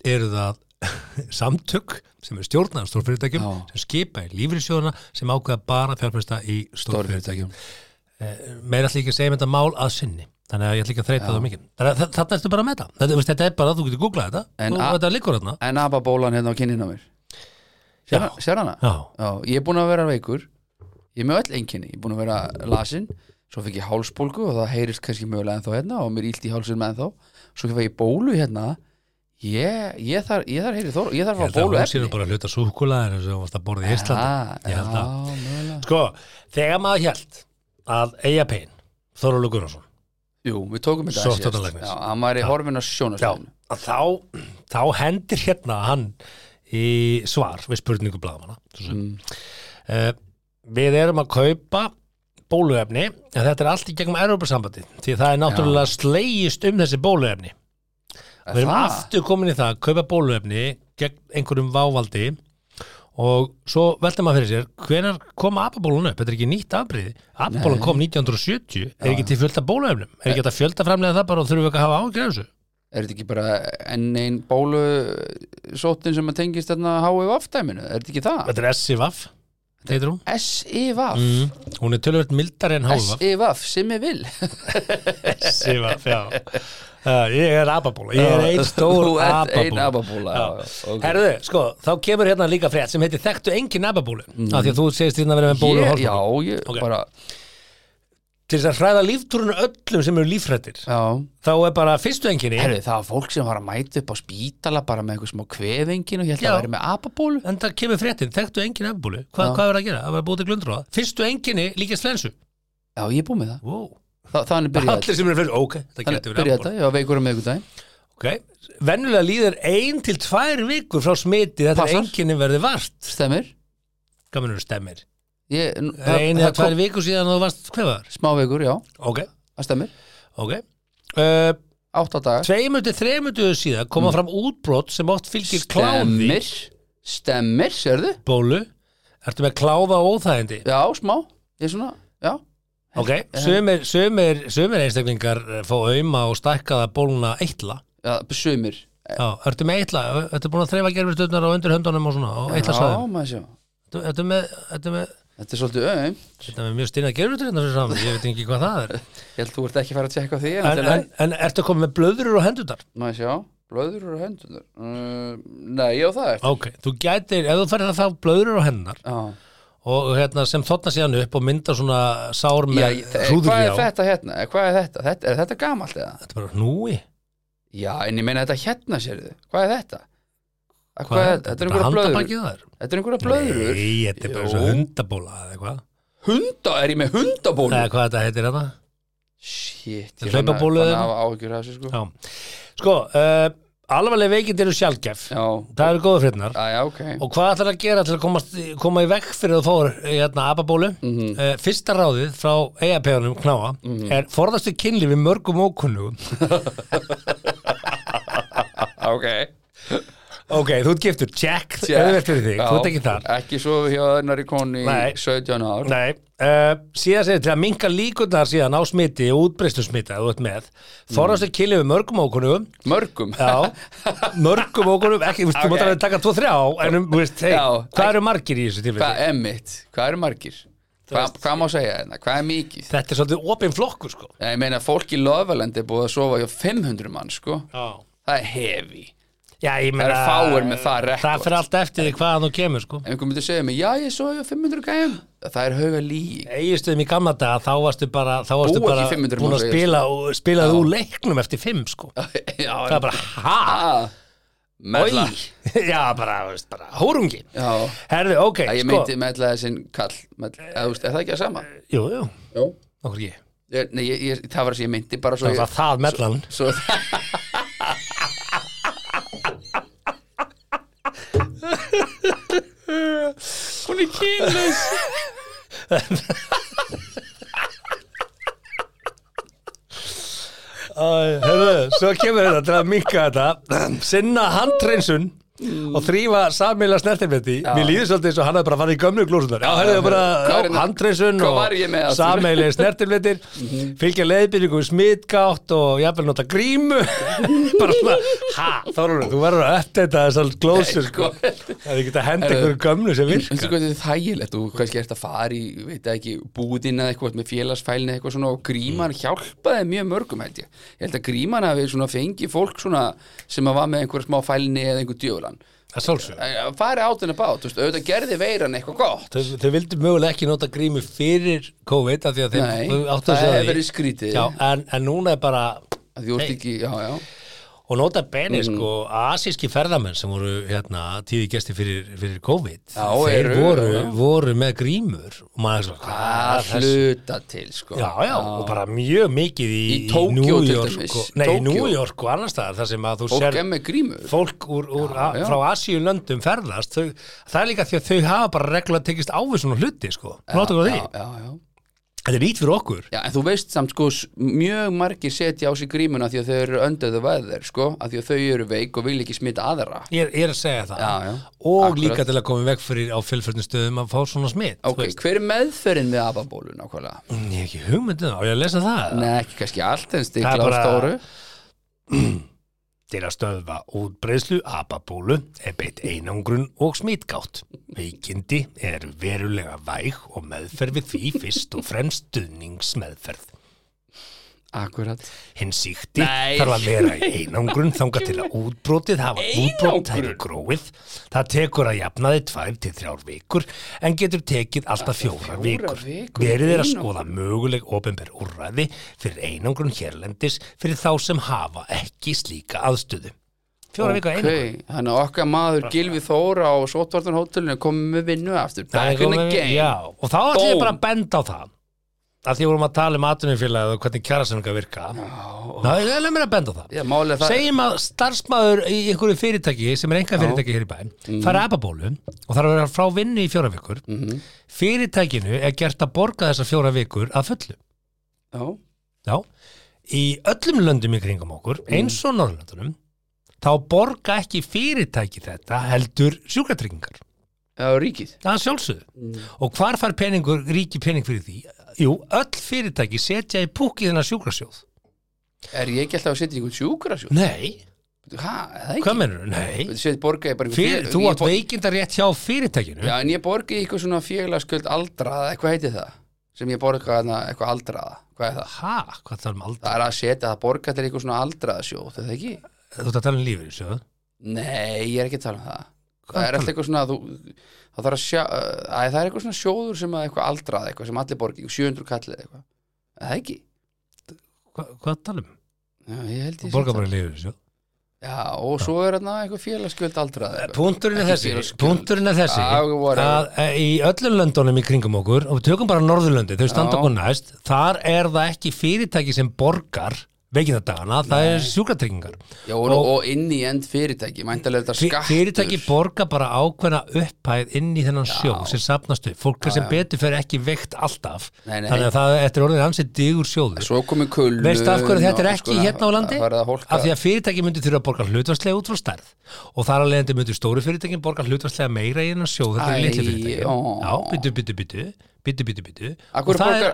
eru það samtök sem er stjórnað af stórfyrirtækjum Já. sem skipa í lífriðsjóðuna sem ákveða bara að fjárfesta í stórfyrirtækjum. Stórfyrirtækjum meira ætla ekki að segja með þetta mál að sinni þannig að ég ætla ekki að þreita Já. það mikið. Að þarna ertu bara með þetta þetta, þetta er bara að þú getur googlað þetta. En og a- þetta liggur þarna. En ababólan hérna á kynnin á mér. Sér, hana? Já, Já, ég er búin að vera veikur. Ég er með öll einkenni, ég er búin að vera lasin Svo fekk ég hálsbólgu og það heyrist kannski mögulega ennþá hérna og mér ílt í hálsinn með ennþá. Svo fekk ég bólu hérna. Ég, ég þarf, ég þarf, heyri, þór, ég þarf ég að held fá að bólu hún séu bara að hluta og þú varst að borða í Já, held að. mögulega. Sko, þegar maður held að eiga pein, Þorvaldur Gunnarsson Jú, við tókum þetta stóttalæknis. Já, hann var í horfin á Já, sjónastöðinu að þá, þá hendir hérna hann í svar við spurningu blaðmanna Mm. uh, Við erum að kaupa bóluefni en þetta er allt í gegnum Európa-sambandi því það er náttúrulega slegist um þessi bóluefni. Við erum Það? aftur komin í það að kaupa bóluefni gegn einhverjum vávaldi og svo velta maður fyrir sér hvenar kom apabólun upp, þetta er ekki nýtt afbríði apabólun kom 1970 er ekki til fjölda bóluefnum, er ekki þetta fjölda framlega það bara og þurfum við ekki að hafa ágjör þessu? Er þetta ekki bara enn einn bólu sóttin sem að tengist þarna HIV aftæminu? Er þetta ekki það? Þetta er SIVAF, heitir hún? S-I-V-A-F mm. Hún er tölvöld mildar en HIVAF S-I-V-A-F, sem ég vil SIVAF, já. Uh, Ég er apabóla, ég er einn stór Þú ert ein apabóla ababóla Já. já, já, ok. Herðu, sko, þá kemur hérna líka frétt sem heitir Þekktu engin apabólu? Af því að þú segist hérna að vera með bólu og ég, Já, hálfbólu ég Ok. bara Til þess að hræða líftúrunu öllum sem eru lífrættir Já, þá er bara fyrstu enginni herri, það var fólk sem var að mæta upp á spítala bara með eitthvað smá kvefengin og ég held Já. að vera með ababólu en það kemur fréttin, þekktu engin apabólu Hva, Já. hvað er að gera? Það var búið til glundróða Fyrstu enginni líkast flensu Já, ég er búið með það wow. Þa, Þannig byrjaði Allir sem eru flensu, ok, það Þannig getur verið byrjaði apabóla þetta, ég var veikur um miðgudaginn okay. Venjulega líður ein til tvær vikur frá smiti þetta Passar. enginni verði vart stemmir Það er einu eða tvær vikur síðan þú varst hverfaðar Smá veikur, já, Ok, það stemir ok. Uh, Átta dagar. Tveimur til þreimur síðan koma fram útbrot sem oft fylgir kláði. Stemmir. Stemmir, sérðu? bólu Ertu með kláða og óþægindi? Já, smá, ég er svona, já. Ok, sumir, sumir, sumir einstaklingar eh, fá auðma og stækkaða bóluna eitla. Já, sumir. Já, ertu með eitla? Ertu búin að þreifa gerfistöðnar á undir höndunum og svona og eitla Já, maður sjá. Ertu með, ertu með, Þetta er svolítið öðum þetta með mjög styrna gerfistöðnar fyrir saman, ég veit ekki hvað það er Ég held þú ert ekki að fara að tjekka á því En, en, en ertu komið með blöðurur og hendurnar? Maður sjá, blöður eru hendunar uh, Nei, ég á það eftir Ok, þú gætir, ef þú færið að fá blöðurur og hendunar Já, og hérna, sem þotna síðan upp og mynda svona sár já með ég- þe- hvað hrúðri er á þetta hérna? Eh, Hvað er þetta? þetta? Er þetta gamalt eða? Þetta er bara hnúi Já, en ég meina þetta hérna Hvað þetta? Er er er einhverja blöður Þetta er einhverja blöður Nei, þetta er bara hundabóla eða eitthvað. Hunda, er ég með hundabólu? Eða hvað þetta heitir þetta? Shit, er ég að hafa áhyggjur af þessu sko. Já. Sko, uh, alvarleg veikind eru sjálfgef Já, Það eru góða frétnar já, ok. Og hvað ætlar að gera til að komast, koma í vekk fyrir að þú fór hérna, ababólu? Mhm. uh, fyrsta ráðið frá eigapegunum knáa er forðastu kynlífi mörgum ókunnugum. Ok Ok, þú ert giftur, check, Check. auðvelt fyrir þig, þú ert ekki þar Ekki svo hjá þennari konu í Nei. 17 ár Nei, uh, síðan segir til að minka líkundar síðan á smiti og útbreystu smita þú ert með, forðastu kynlífi mörgum ókunnugum Mörgum Já, mörgum ókunnugum ekki, þú veist, þú Ok. mátt alveg taka 2-3 en um, þú veist, hey, Já. hvað eru margir í þessu tilfelli? Hvað er mitt? Hvað eru margir? Hva, hvað má segja hérna? Hvað er mikið? Þetta er svolítið opinn flokkur, sko Ég meina fólk í Lofaland er búið að sofa hjá 500 mann sko Já Það er hefi Já, ég meina eru fáir með það rekord. Það fyrir allt eftir því hvaðan þú kemur, sko. Ef einhver myndi segja mig, já ég sofa hjá 500 gæjum. Það er hauga lík. Eigistuðum í gamla daga, þá varstu bara þá varstu bara ekki 500 búin að spila og spilaði úr leiknum eftir 5, sko. Já, Það er bara, ha? Mella. Oi Já, bara, veist, bara, hórungi. Já, Herðu, ok, ég sko. meinti mella þessin kall. Mella, eða, veist, Er það ekki að sama? Jú, jú, Jú. Okkur ekki. Ég, Nei, ég, ég, það var þess að ég meinti bara svo Það ég, var það mellan Hún er kynlaus. Herðu, svo kemur þetta til að minka þetta. Sinna handreinsun og þrýfa samíla snertifetti mér líður svolítið eins og hann hefði bara farið í gömlu glúsunar já, hefði bara hvað og samíli snertifettir fylgja leiðbyrjum smitgátt og jafnvel nota grímu. Bara svona, ha, Þorur, þú verður að uppdeita þessar glósur sko, það er ekki að henda einhverju gömlu sem Veistu virkar. hvað þetta er þægilegt? Og kannski ert að fara í, veit það ekki, búðin eða eitthvað með félagsfælni eitthvað svona og gríman hjálpaði mjög mörgum held ég. Ég held að gríman er sálsög Að Fari átunni bát, auðvitað gerði veiran eitthvað gott. Þau, þau vildu mögulega ekki nota grímu fyrir COVID Nei, það hefur verið skrítið. Já, en, en núna er bara Því þú ert ekki, já, já. Og nota beni Mhm. sko asíski ferðamenn sem voru hérna tíði gesti fyrir, fyrir COVID Já, þeir eru, voru, já. voru með grímur og maður svo Að hvað hluta til, sko. Já, já, og bara mjög mikið í, Í Tókíó New York og, Nei, í. New York og annars staðar þar sem að þú Fólk er grímur. fólk úr, úr, Já, já. frá Asíu löndum ferðast þau, það er líka því að þau hafa bara reglulega tekist á við svona hluti sko, nota á því Já, já, já. Þetta er nýtt fyrir okkur. Já, en þú veist samt sko mjög margir setja á sig grímuna því að þau eru önduðu veður sko, að því að þau eru veik og vil ekki smita aðra. Ég er, ég er að segja það. Já, já. og Akkurat. líka til að koma veg fyrir á fylgförnum stöðum að fá svona smitt Ok, hver er meðferðin við ababólu nákvæmlega? Ég hef ekki hugmyndið á, ég að lesa það? Nei, ekki kannski allt en stikla á stóru Til að stöðva útbreiðslu apabólu er beitt einangrun og smitgátt. Veikindi er verulega væg og meðferð við því fyrst og fremst stuðningsmeðferð. Akkurat Hinn síkti þarf að vera í einangrun þangað til að útbrotið hafa Einangrun? hefur gróið. Það tekur að jafnaði tvær til þrjár vikur en getur tekið alltaf fjórar vikur. Verið er að einangrun? skoða möguleg ofinber úrræði fyrir einangrun hérlendis fyrir þá sem hafa ekki slíka aðstöðu. Fjóra vikur einangrun. Ok, þannig að okkar maður Gilvi Þóra á Sotvartan hótelinu komið með vinnu aftur Já, og þá ætlum ég bara að benda á það að því vorum að tala um atvinnufélagið og hvernig kjærasamninga virka Ná, ég er mér að benda á það Já, málið er það Segjum að starfsmæður í einhverju fyrirtæki sem er enga fyrirtæki hér í bæn Mhm. fara ababólu og þarf að vera frá vinnu í fjóra vikur Mhm. Fyrirtækinu er gert að borga þessar fjóra vikur að fullu Já, Já, í öllum löndum í kringum okkur, Mhm. eins og Norrlöndunum þá borga ekki fyrirtæki þetta heldur sjúkratryggingar já, ríkið Það er sjálfsögðu. Mm. Og hvar fær peningur, ríki pening fyrir því? Jú, öll fyrirtæki setja í púki þennan sjúkrasjóð. Er ég ekki alltaf að setja í einhvern sjúkrasjóð? Nei, Hæ, er það ekki? hvað mennur? Nei. Þú setja borga ég bara í Fyr, fél- þú átt veikinda rétt hjá fyrirtækinu. Já, en ég borga í eitthvað svona félagskjöld aldraða, eitthvað heitir það? Sem ég borga eitthvað aldraða, hvað er það? Ha, hvað það er um aldrei? Það er að setja það borga til eitthvað svona aldraðasjóð, er það ekki? Þú ert að tala um lífið, sjóð. Nei, ég er ekki að tala um það. Hvað Það er alltaf eitthvað svona, þú, það þarf að sjá, að það er eitthvað svona sjóður sem að eitthvað aldraða, eitthvað sem allir borgi, 700 kallið eitthvað. Er það ekki? Hva, hvað tala um? Já, ég held ég í lífið, sjóð. Já, og svo er þarna eitthvað félagskjöld aldraða. eitthvað. Punturinn er þessi, félagsgjöld. punkturinn er þessi að e, í öllum löndunum í kringum okkur og við tökum bara Norðurlöndi, þau standa okkur næst þar er það ekki fyrirtæki sem borgar veikindadagana, það er sjúkratryggingar. Já, og, og inn í end fyrirtæki, mæntalega þetta skattur. fyrirtæki borga bara ákveðna upphæð inn í þennan sjó sem sapnast upp. Fólk sem betur fer ekki veikt alltaf. Nei, nei. þannig að það eftir orðin ansið digur sjóður. Veistu af hverju þetta er og ekki sko, hérna á landi? af því að fyrirtæki myndi þurfa að borga hlutvarslega út frá stærð. Og þar að leiðandi myndi stóru fyrirtækin borga hlutvarslega meira í hennar sjó þetta er litli fyrirtæki byttu Af hverju Og það er-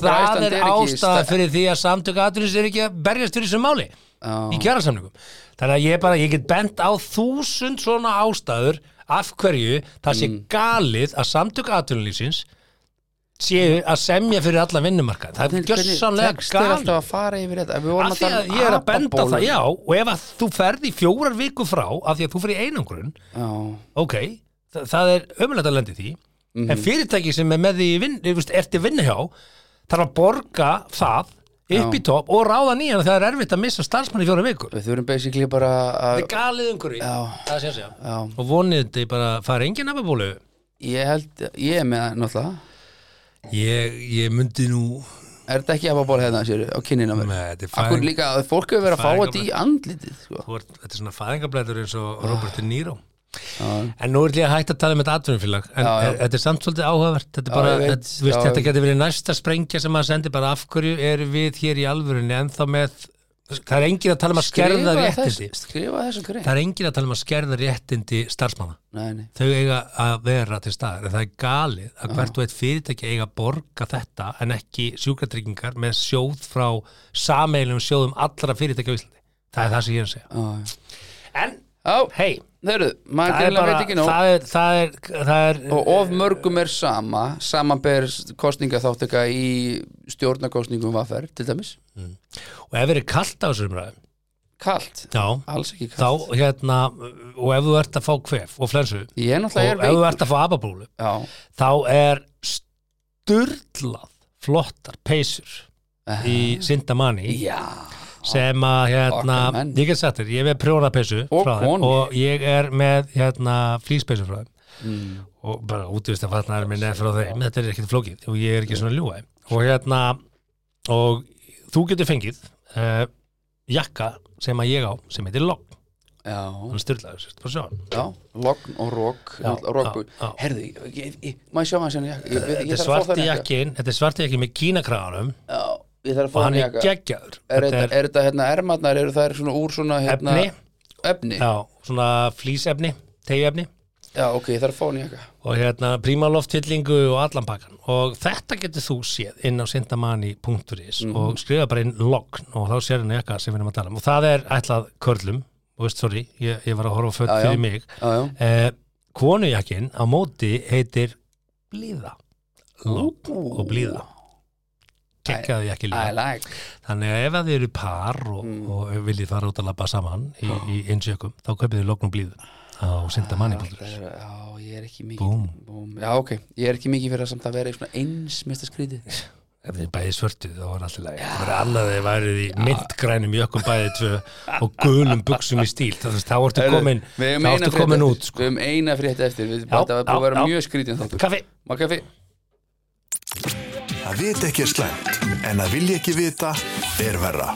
það er ástæða fyrir því að samtök aðurins er ekki að berjast fyrir þessu máli Já. í kjærasamningum þannig að ég bara, ég get bent á þúsund svona ástæður af hverju það sé Mm. galið að samtök atvinnulífsins séu að semja fyrir alla vinnumarka það er gjössanlega galið að fara yfir þetta? Af að því að um ég er að benda á apabólu. það, já og ef að þú ferð í fjórar viku frá af því að þú fyrir einangrun Já. ok, það, það er ömulegt að lendi því Mhm. en fyrirtæki sem er með því í vinn, þú veist, ertu vinna hjá þarf að borga það upp í topp og ráða nýjan þegar það er erfitt að missa starfsmann í fjórar vikur Við þurfum basically bara að er galið umhverju Já. það sé að segja Já, og vonið þetta bara fara engin afabólu ég held, ég er með náttúrulega ég, ég myndi nú Er þetta ekki afaból hérna sér á kynina mér? Nei, þetta er Akkur fæðing- líka, fólk hefur verið að fá þetta í andlitið sko. þetta er svona fæðingablæður eins og Robert De Niro. En nú er ég að hætta að tala um þetta atvinnufélag. En Já, já. e- þetta er samt svolítið áhugavert. Þetta, er Já, bara, ég veit. þetta, Já, þetta getur verið næsta sprengja sem maður sendir bara. Af hverju eru við hér í alvörunni ennþá með það er engin að tala um að skerða réttindi. grein það er engin að tala um að skerða réttindi starfsmanna. Nei, nei. þau eiga að vera til staðar. En það er galið að hvert og eitt fyrirtæki eiga að borga þetta en ekki sjúkratryggingar með sjóð frá sameilum sjóðum allra fyrirtæki á Íslandi. Það er það sem ég er að segja. Já, já. en, Já, hei, þeirru, maður það er bara veit ekki nóg. það er, það er, það er og of mörgum er sama samanber kostningaþáttaka í stjórnarkostningum vaffer til dæmis. Og ef við erum kalt á þessu umræðum? Kalt, já, alls ekki þá kalt hérna og ef þú ert að fá kvef og flensu er og náttúrulega ef er þú ert að fá ababúlu já, þá er sturlað flottar peysur í Sindamanni já, sem að hérna, Okkar ég get sagt þér, ég er með prjónapeysu Og og ég er með hérna flýspeysu frá þeim. Mm. og bara útvist að fatnaður minn er frá þeim. Þetta er ekkert flókið og ég er ekki svona þeim. og hérna og þú getur fengið uh, jakka sem að ég á sem heitir logg, hann styrlaður sérst, sjá hann. Já, logn og rók ég, maður sjá ég, ég, ég, þetta er svarti þannig jakkin þetta er svarti jakkin með kínakraganum. Já, ég þarf að fá hann er jakka geggjaður. Er þetta er þetta hérna ermarnar, eru þær svona úr svona hérna, efni, efni? já, svona flýsefni tegefni Já, ok, ég þarf að fá hann jakka og hérna prímaloftillingu og allan pakkan. Og þetta getur þú séð inn á sindamanni.is Mhm. og skrifa bara inn logn og þá sér henni eitthvað sem við erum að tala um. Og það er ætlað körlum og veist, sorry, ég, ég var að horfa fött Já, já. fyrir mig. Já, já, eh, konujakkin á móti heitir blíða. Logn og blíða kekkaði jakki I líka like. Þannig að ef að þið eru par og, Mm. og viljið fara út að labba saman í, í einsjökum, þá kaupið þið logn og blíðu á sindamanni.is Það er- Já, ég er ekki mikið. Já, ok, ég er ekki mikið fyrir að samt að vera eins mista skrítið ef þið bæði svörtu þá var alltaf læg það verður annað þegar værið í myndgrænum jökkum bæði tvö og gulum buksum í stíl. Þá, ertu komin, komin út sko. Við höfum eina frétt eftir. Við bara að vera mjög skrítið þáttur. Kaffi Að vita ekki er slæmt, en að vilja ekki vita er verra.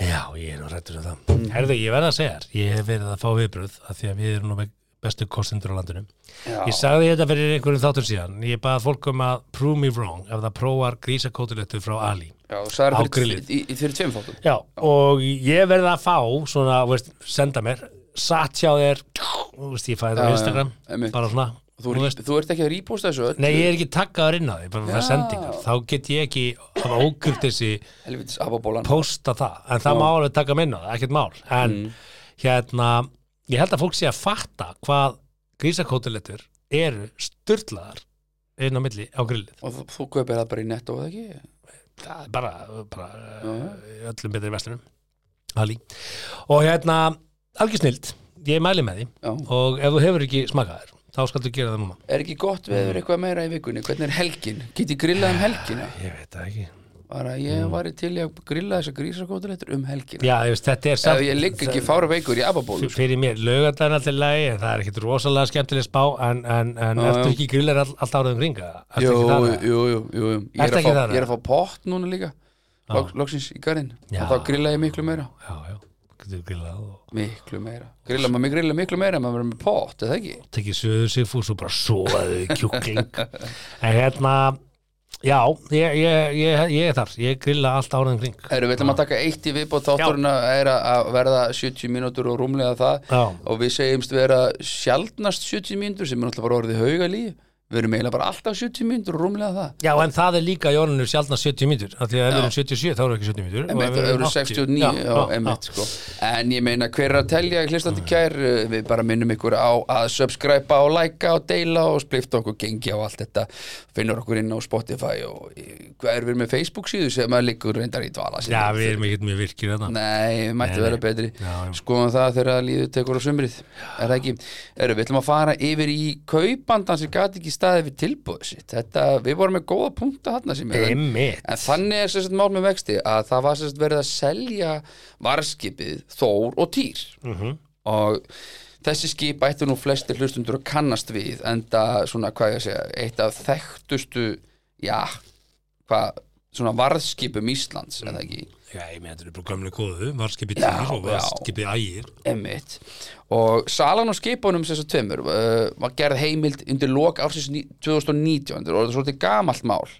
já, ég er nú rættur um það. Herðu, ég verð að segja þér, ég hef verið að fá viðbröð af því að við erum nú með bestu kostendur á landinu. Já, ég sagði þetta fyrir einhverjum þáttur síðan. Ég baði fólk um að prove me wrong ef það prófar grísakótulettu frá Ali já það er fyrir, í, í, fyrir tveim þáttum. Já, og ég verði að fá svona, þú veist, senda mér satt hjá þér þú veist, ég fæði það á Já, já, Instagram bara svona, Þú, þú veist þú ert ekki að rýpósta þessu öll Nei, ég er ekki takkaður inn á því, bara Já. sendingar. Þá get ég ekki ókurtisi Helvitis ababólan posta það, en það má alveg taka minn á það, ekkert mál. En Mm. hérna ég held að fólk sé að fatta hvað grísakótulettur eru styrlaðar inn á milli á grillið. Og þú, þú kaupir það bara í netto, eða ekki? það er bara, bara í öllum betri vestlunum Ali. og hérna algjör snild, ég mæli með því. Já. Og ef þú hefur ekki smakaðir þá skaltu gera það núna Er ekki gott veður eitthvað meira í vikunni? Hvernig er helgin? Get ég grillað um helgina? ég veit það ekki Bara ég var til í að grilla þessa grísakótulettur um helgina já, ég veist, þetta er Ef samt ég ligg ekki fára veikur í ababólu sko. fyrir mér, lögandaginn alltaf lagi en það er ekkit rosalega skemmtileg spá en, en, en Já, ertu ekki grillar all, allt árið um ringa? Jú, jú, jú, jú. Ég, er að fá, þar, ég er að fá pott núna líka Lok, Loksins í garinn. Og þá grilla ég miklu meira já, já, getur grillað og Miklu meira. Grilla maður grilla miklu meira maður verður með pott, eða ekki? tekið söður sigfús og bara soðaði kjúkling. En hérna já, ég, ég, ég, ég er þar. Ég grilla allt árið um ring Erum við ætlum að taka eitt í viðbót þátturinn að er verða 70 mínútur og rúmlega það. Já. og við segjumst vera sjaldnast 70 mínútur sem er náttúrulega orðið hauga líf Við erum eiginlega bara alltaf 70 mínútur og rúmlega það. Já, en það er líka í orðinu sjálfna 70 mínútur af því að ef við erum 77 þá erum við ekki 70 mínútur. Emitt, það eru 69 já, já, emitt, sko. En ég meina hver er að telja hlustandi kær Við bara minnum ykkur á að subscribe og likea og deila og splifta okkur gengi á allt þetta. Finnur okkur inn á Spotify og hvað er við með Facebook síðu sem að liggur reyndar í dvala já, við erum ekki mjög virkir þarna. Nei, mætti vera betri. Skoðum það þegar að líður tekur á sumrið Það staðið við tilbúið sitt Þetta, við vorum með góða sem er Einmitt. En þannig er sérst mál með vexti að það var sérst verið að selja varskipið Þór og Týr Mhm. og þessi skip ættu nú flestir hlustundur að kannast við enda svona hvað ég að segja eitt af þekktustu já, hvað svona varðskipum Íslands eða ekki Já, ég með þetta er bara gömlega góðu varskipið Já, týr og já. varskipið ægir. Emmitt og salan á skipunum sem þess að tveimur uh, var gerð heimild undir lok ársins ní- 2019 og það er svolítið gamalt mál.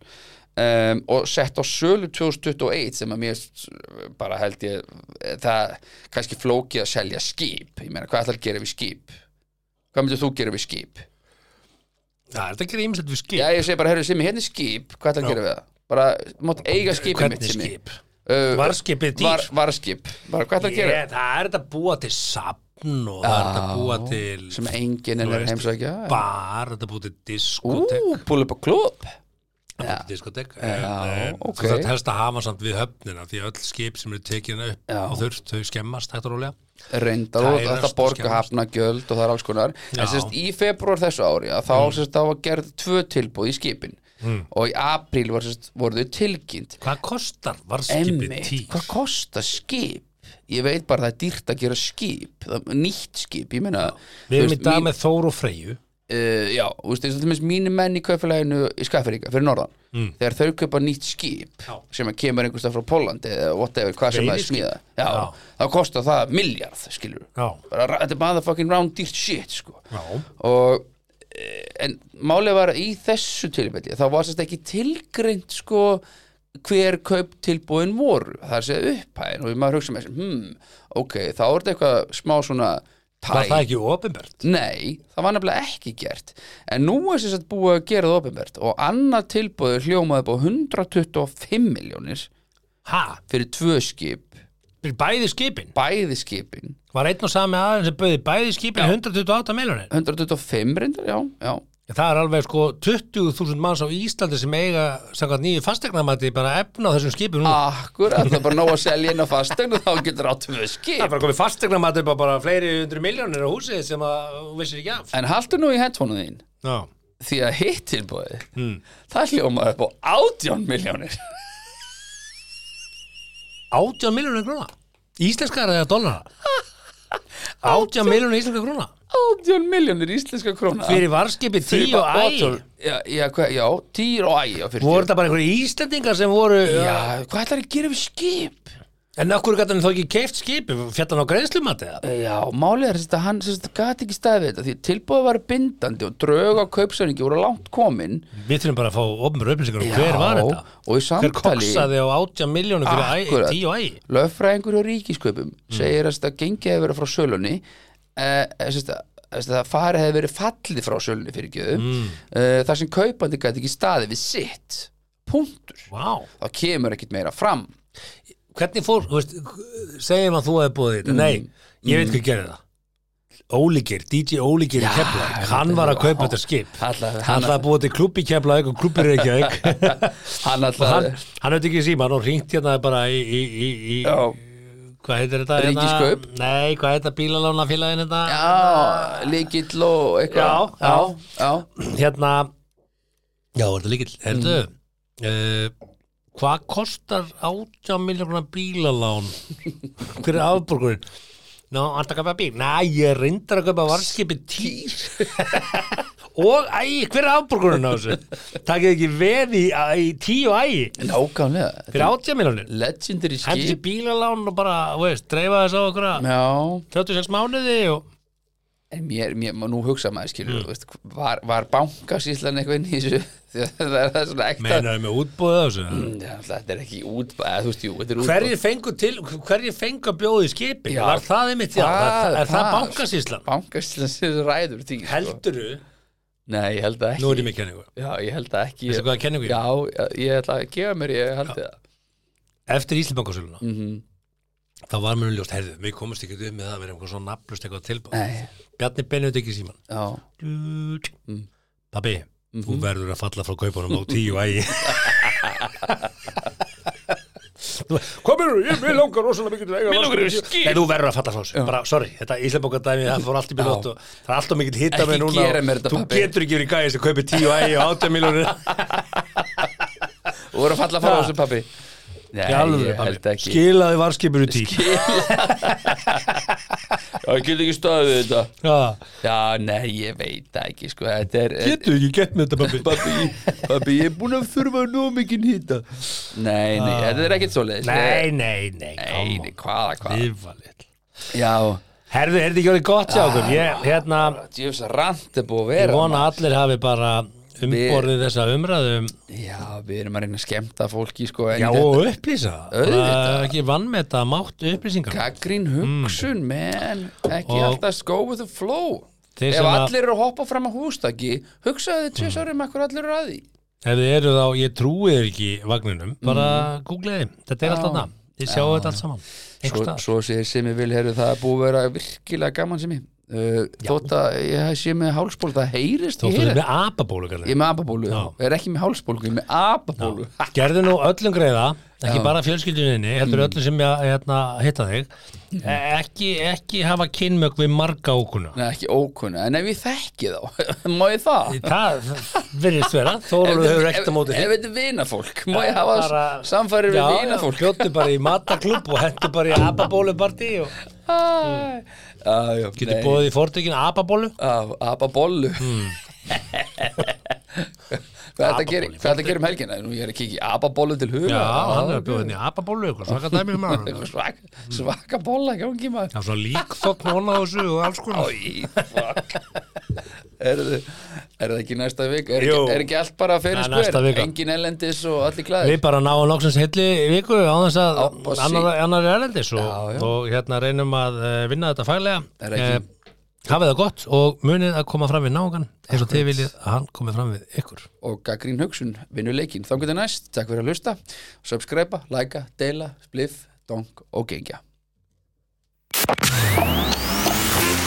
Um, og sett á sölu 2021 sem að mér s- bara held ég eh, það kannski flókið að selja skip. Ég meina, hvað ætlar að gera við skip? Hvað myndir þú gera við skip? Það er þetta ekki rýmsett við skip? já, ég segi bara, herru, sem hérna er skip. Hvað ætlar að gera við það? Bara, mátt eiga skipið mitt Hvernig Simmi. Uh, Varskipið dýr. var, varskip, bara hvað ætlar að gera? Ég, Það er þetta að búa til sapn og það er þetta að búa til sem enginn er heimsækja. bar, þetta er búið til ú, diskotek pull up a club ja. diskotek Já, en, ok. Þú þarf helst að hafa samt við höfnina því að öll skip sem eru tekin upp Já. á þurft, þau skemmast hægt og rólega. Reyndar og þetta og borga hafna gjöld og það er alls konar. En sérst í februar þessu ári að þá mm. sérst það var gerð tvö tilbúð í skipin og í apríl sérst voru þau tilkynnt Hvað kostar varskipið tír? hvað kostar skip? Ég veit bara það er dýrt að gera skip það, nýtt skip, ég meina Við erum í dag með Þór og Freyju uh, Já, þú veist, til minnst mínu menn í kaupfélaginu í Skafferíka, fyrir norðan Mm. þegar þau kaupa nýtt skip Já. sem kemur einhverstað frá Pólandi eða whatever, hvað sem það er smíða Já, Já. þá kostar það miljard, skilur bara, þetta er motherfucking round dýrt shit sko. og en málið var í þessu tilfelli þá var sérst ekki tilgreint sko hver kauptilbúin voru það séð upphæðin og maður hugsa með þessum hmm, ok, þá er þetta eitthvað smá svona tæ var það ekki opinbert? Nei, það var nefnilega ekki gert En nú er sér satt búið að gera það opinbert og annað tilbúið hljómaði á 125 miljónir Ha? fyrir tvö skip Fyrir bæði skipin? bæði skipin Var einn og sami aðeins sem bauði bæði skipin 128 miljonir? 125 reyndar, já, já Það er alveg sko 20.000 manns á Íslandi sem eiga samkvæmt nýju fastegnamati bara efna á þessum skipum núna. Akkur, það er bara nóg að selja inn á fastegn og þá getur á tvö Það er skip bara komið fastegnamati upp á bara fleiri hundru miljónir á húsið sem að þú vissir ekki af. En haltu nú í headphone þín Já. því að hitt tilbúið Mm. það hljómaði upp á 18 miljónir 18 miljónir króna. Íslenskar eða dollara? 18 miljónir íslenskar króna. 18 miljónir íslenska króna Fyrir varskipið 10 og æg. Já, já, já, 10 og æg Voru þetta bara einhverju Íslendingar sem voru... Já, hvað ætlar að gera við skip? En okkur gæti hann þó ekki keift skipi, fjallan á greiðslumati eða? Já, málið er að hann gat ekki staðið þetta því tilbúið var bindandi og drög á kaupsæringi voru langt komin Við þurfum bara að fá ofnbjör upplýsingar um hver var þetta? í Hver samtali koksaði á 18 miljónir fyrir æ, Akkurat. 10 og æg? lögfræðingur og ríkiskaupum segir að þetta gengið hefur verið frá sölunni eh, eh, það farið hefur verið fallið frá sölunni fyrir gjöðu mm. þar sem kaupandi gæti ekki staðið við sitt punktur, Vá. þá kemur ekkit meira fram Hvernig fór, veist, segjum að þú hefði búið þetta, nei, ég veit hvað gerði það Ólíkir, DJ Ólíkir í Keflavík, hann er- var að kaupa þetta skip hann hann- ætlaði að búið til klubb í Keflavík og klubbir hann og hann, alltaf hann hefði ekki síman og ringt hérna bara í, í, í, í Já. hvað heitir þetta? hérna? Ríkiskaup? Nei, hvað heitir bílalána félagin þetta? já, líkill og eitthvað Já, já. Hérna, já, er þetta líkill, ertu, uh, hvað kostar 18 miljónar bílalán? Hver er afborgurinn? Ná, hann taka bara bíl. Næ, ég reyndar að kaupa varskipi týr. og, æ, hver er afborgurinn á þessu? Takið ekki veð í, í tíu ægi nákvæmlega fyrir 18 miljónir. legendary skip bílalán og bara, veist, dreifa þess á okkur að já, 36 mánuði og... en mér, mér nú hugsa maður Mm. skilur, veist, var, var bankasýslan eitthvað inn í þessu því að það er það svona ekta Meinaðu með útbúið á þessu? Mm, þetta er ekki út eða, þú veist, jú, þetta er út Hverjir fengu til, hverjir fengu að bjóða í skipi? Já. Var það einmitt, já, Það- er, er það það- bankasýslan? bankasýslan sem ræður því sko. Helduru? nei, ég held að ekki Nú er ég með kenningu. já, ég held að ekki Veistu hvaða kenningu ég- já, ég ætla að gefa mér, ég held það Eftir Íslandbankasöluna, Mhm. Þá var mér ljóst, herðu, við komumst ekki upp með það að vera eitthvað svona nafnlust eitthvað tilbúð. nei, Bjarni Benut ekki síman. já, Mm. Pabbi, Mhm. þú verður að falla frá kaupunum á tíu ægi. Ég vil langar rosalega mikið til að eiga Mig langar í skip. Nei, þú verður að falla frá þessu, bara, sorry, þetta Íslandbankadæmi, það fór allt í byrjot og það er alltaf mikið hitta með núna. og Þú pabbi. getur ekki verið gæði sem kaupir tíu ægi og átja miljónir. þú voru að falla frá þessu pappi nei, Í ég held ekki. Skilaði varskipur í tí. já, ég get ekki staðið við þetta. Já, já, nei, ég veit ekki sko, þetta er getur ekki gett með þetta. Pappi, pappi, ég er búin að þurfa nú mikið hýta Nei, nei, þetta er ekkert svoleiðis. Nei, nei, nei, Nei, nei, hvaða, hvaða? Yfalill. Já, Herðu, er þetta ekki orðið gott hjá okkur? Ég, hérna, djöfs að rant er búið að ég vera vona að allir hafi bara umborðið þessa umræðum Já, við erum að reyna að skemmta fólki sko, Já, og upplýsa. Það ekki vannmeta mátt upplýsingar. Gaggrín hugsun, menn. Ekki Og- alltaf go with the flow. Ef allir eru að hoppa fram á hústaki hugsaðu þið tvis árum ekkur allir eru að því. Ef þið eru þá, ég trúi þér ekki vagninum, bara googliði þetta er Já. allt þarna, þið sjáu þetta allt saman. Svo, einhvers staðar. svo segir sem ég vil, heyrðu, það búið að vera virkilega gaman sem ég uh, Þótt að ég sé með hálsból, það heyrist Þú ég ert heyri. með apabólu Ég með apabólu, ég er ekki með hálsbólgu, ég með apabólu. Gerðu nú öllum greiða, ekki Já. bara fjölskylduninni heldur öllum sem ég hérna, hitta þig. E- ekki, ekki hafa kynmög við marga ókunna. Nei, ekki ókunna, en ef ég þekki þá Má ég það? Það virðist vera, Þórólu hefur ekkert á móti Ef þetta er vinafólk, má ég hafa samfæri við vinafólk? Bjóttu bara í mataklubb og hendur bara í apabólupartí og getur bóðið í fórtökin apabólu Á, Ababollu Hmm. Hvað er þetta að gera er að um helgina? Nú ég er að kíkja í ababollu til huga Já, hann er að bjóða henni apabólu eitthvað, svaka dæmi um hann svaka, svaka bolla gangi maður Já, svona líkþokn vona á þessu og alls konar Í, fuck Er það, er það ekki næsta vik? Er, ekki, er ekki allt bara fyrir er næsta skver? Engin ellendis og allir glæðir? Við bara náum loksins heilli viku á þess að annar, annar er erlendis og, Já, já. og hérna reynum að eh, vinna þetta faglega Er ekki- Eh, Hafið það gott og munið að koma fram við nágan eins og þið viljið að hann komi fram við ykkur og gaggrín hugsun, vinnu leikin þá getur næst, takk fyrir að hlusta subscribe, læka, deila, spliff, dong og gengja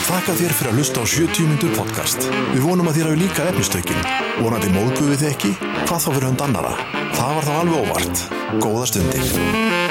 Þakka þér fyrir að hlusta á 70 myndur podcast. Við vonum að þér hafi líka efnistökin. Vonandi móðguðu þið ekki? Hvað þá fyrir hund annara? Það var þá alveg óvart. Góða stundir.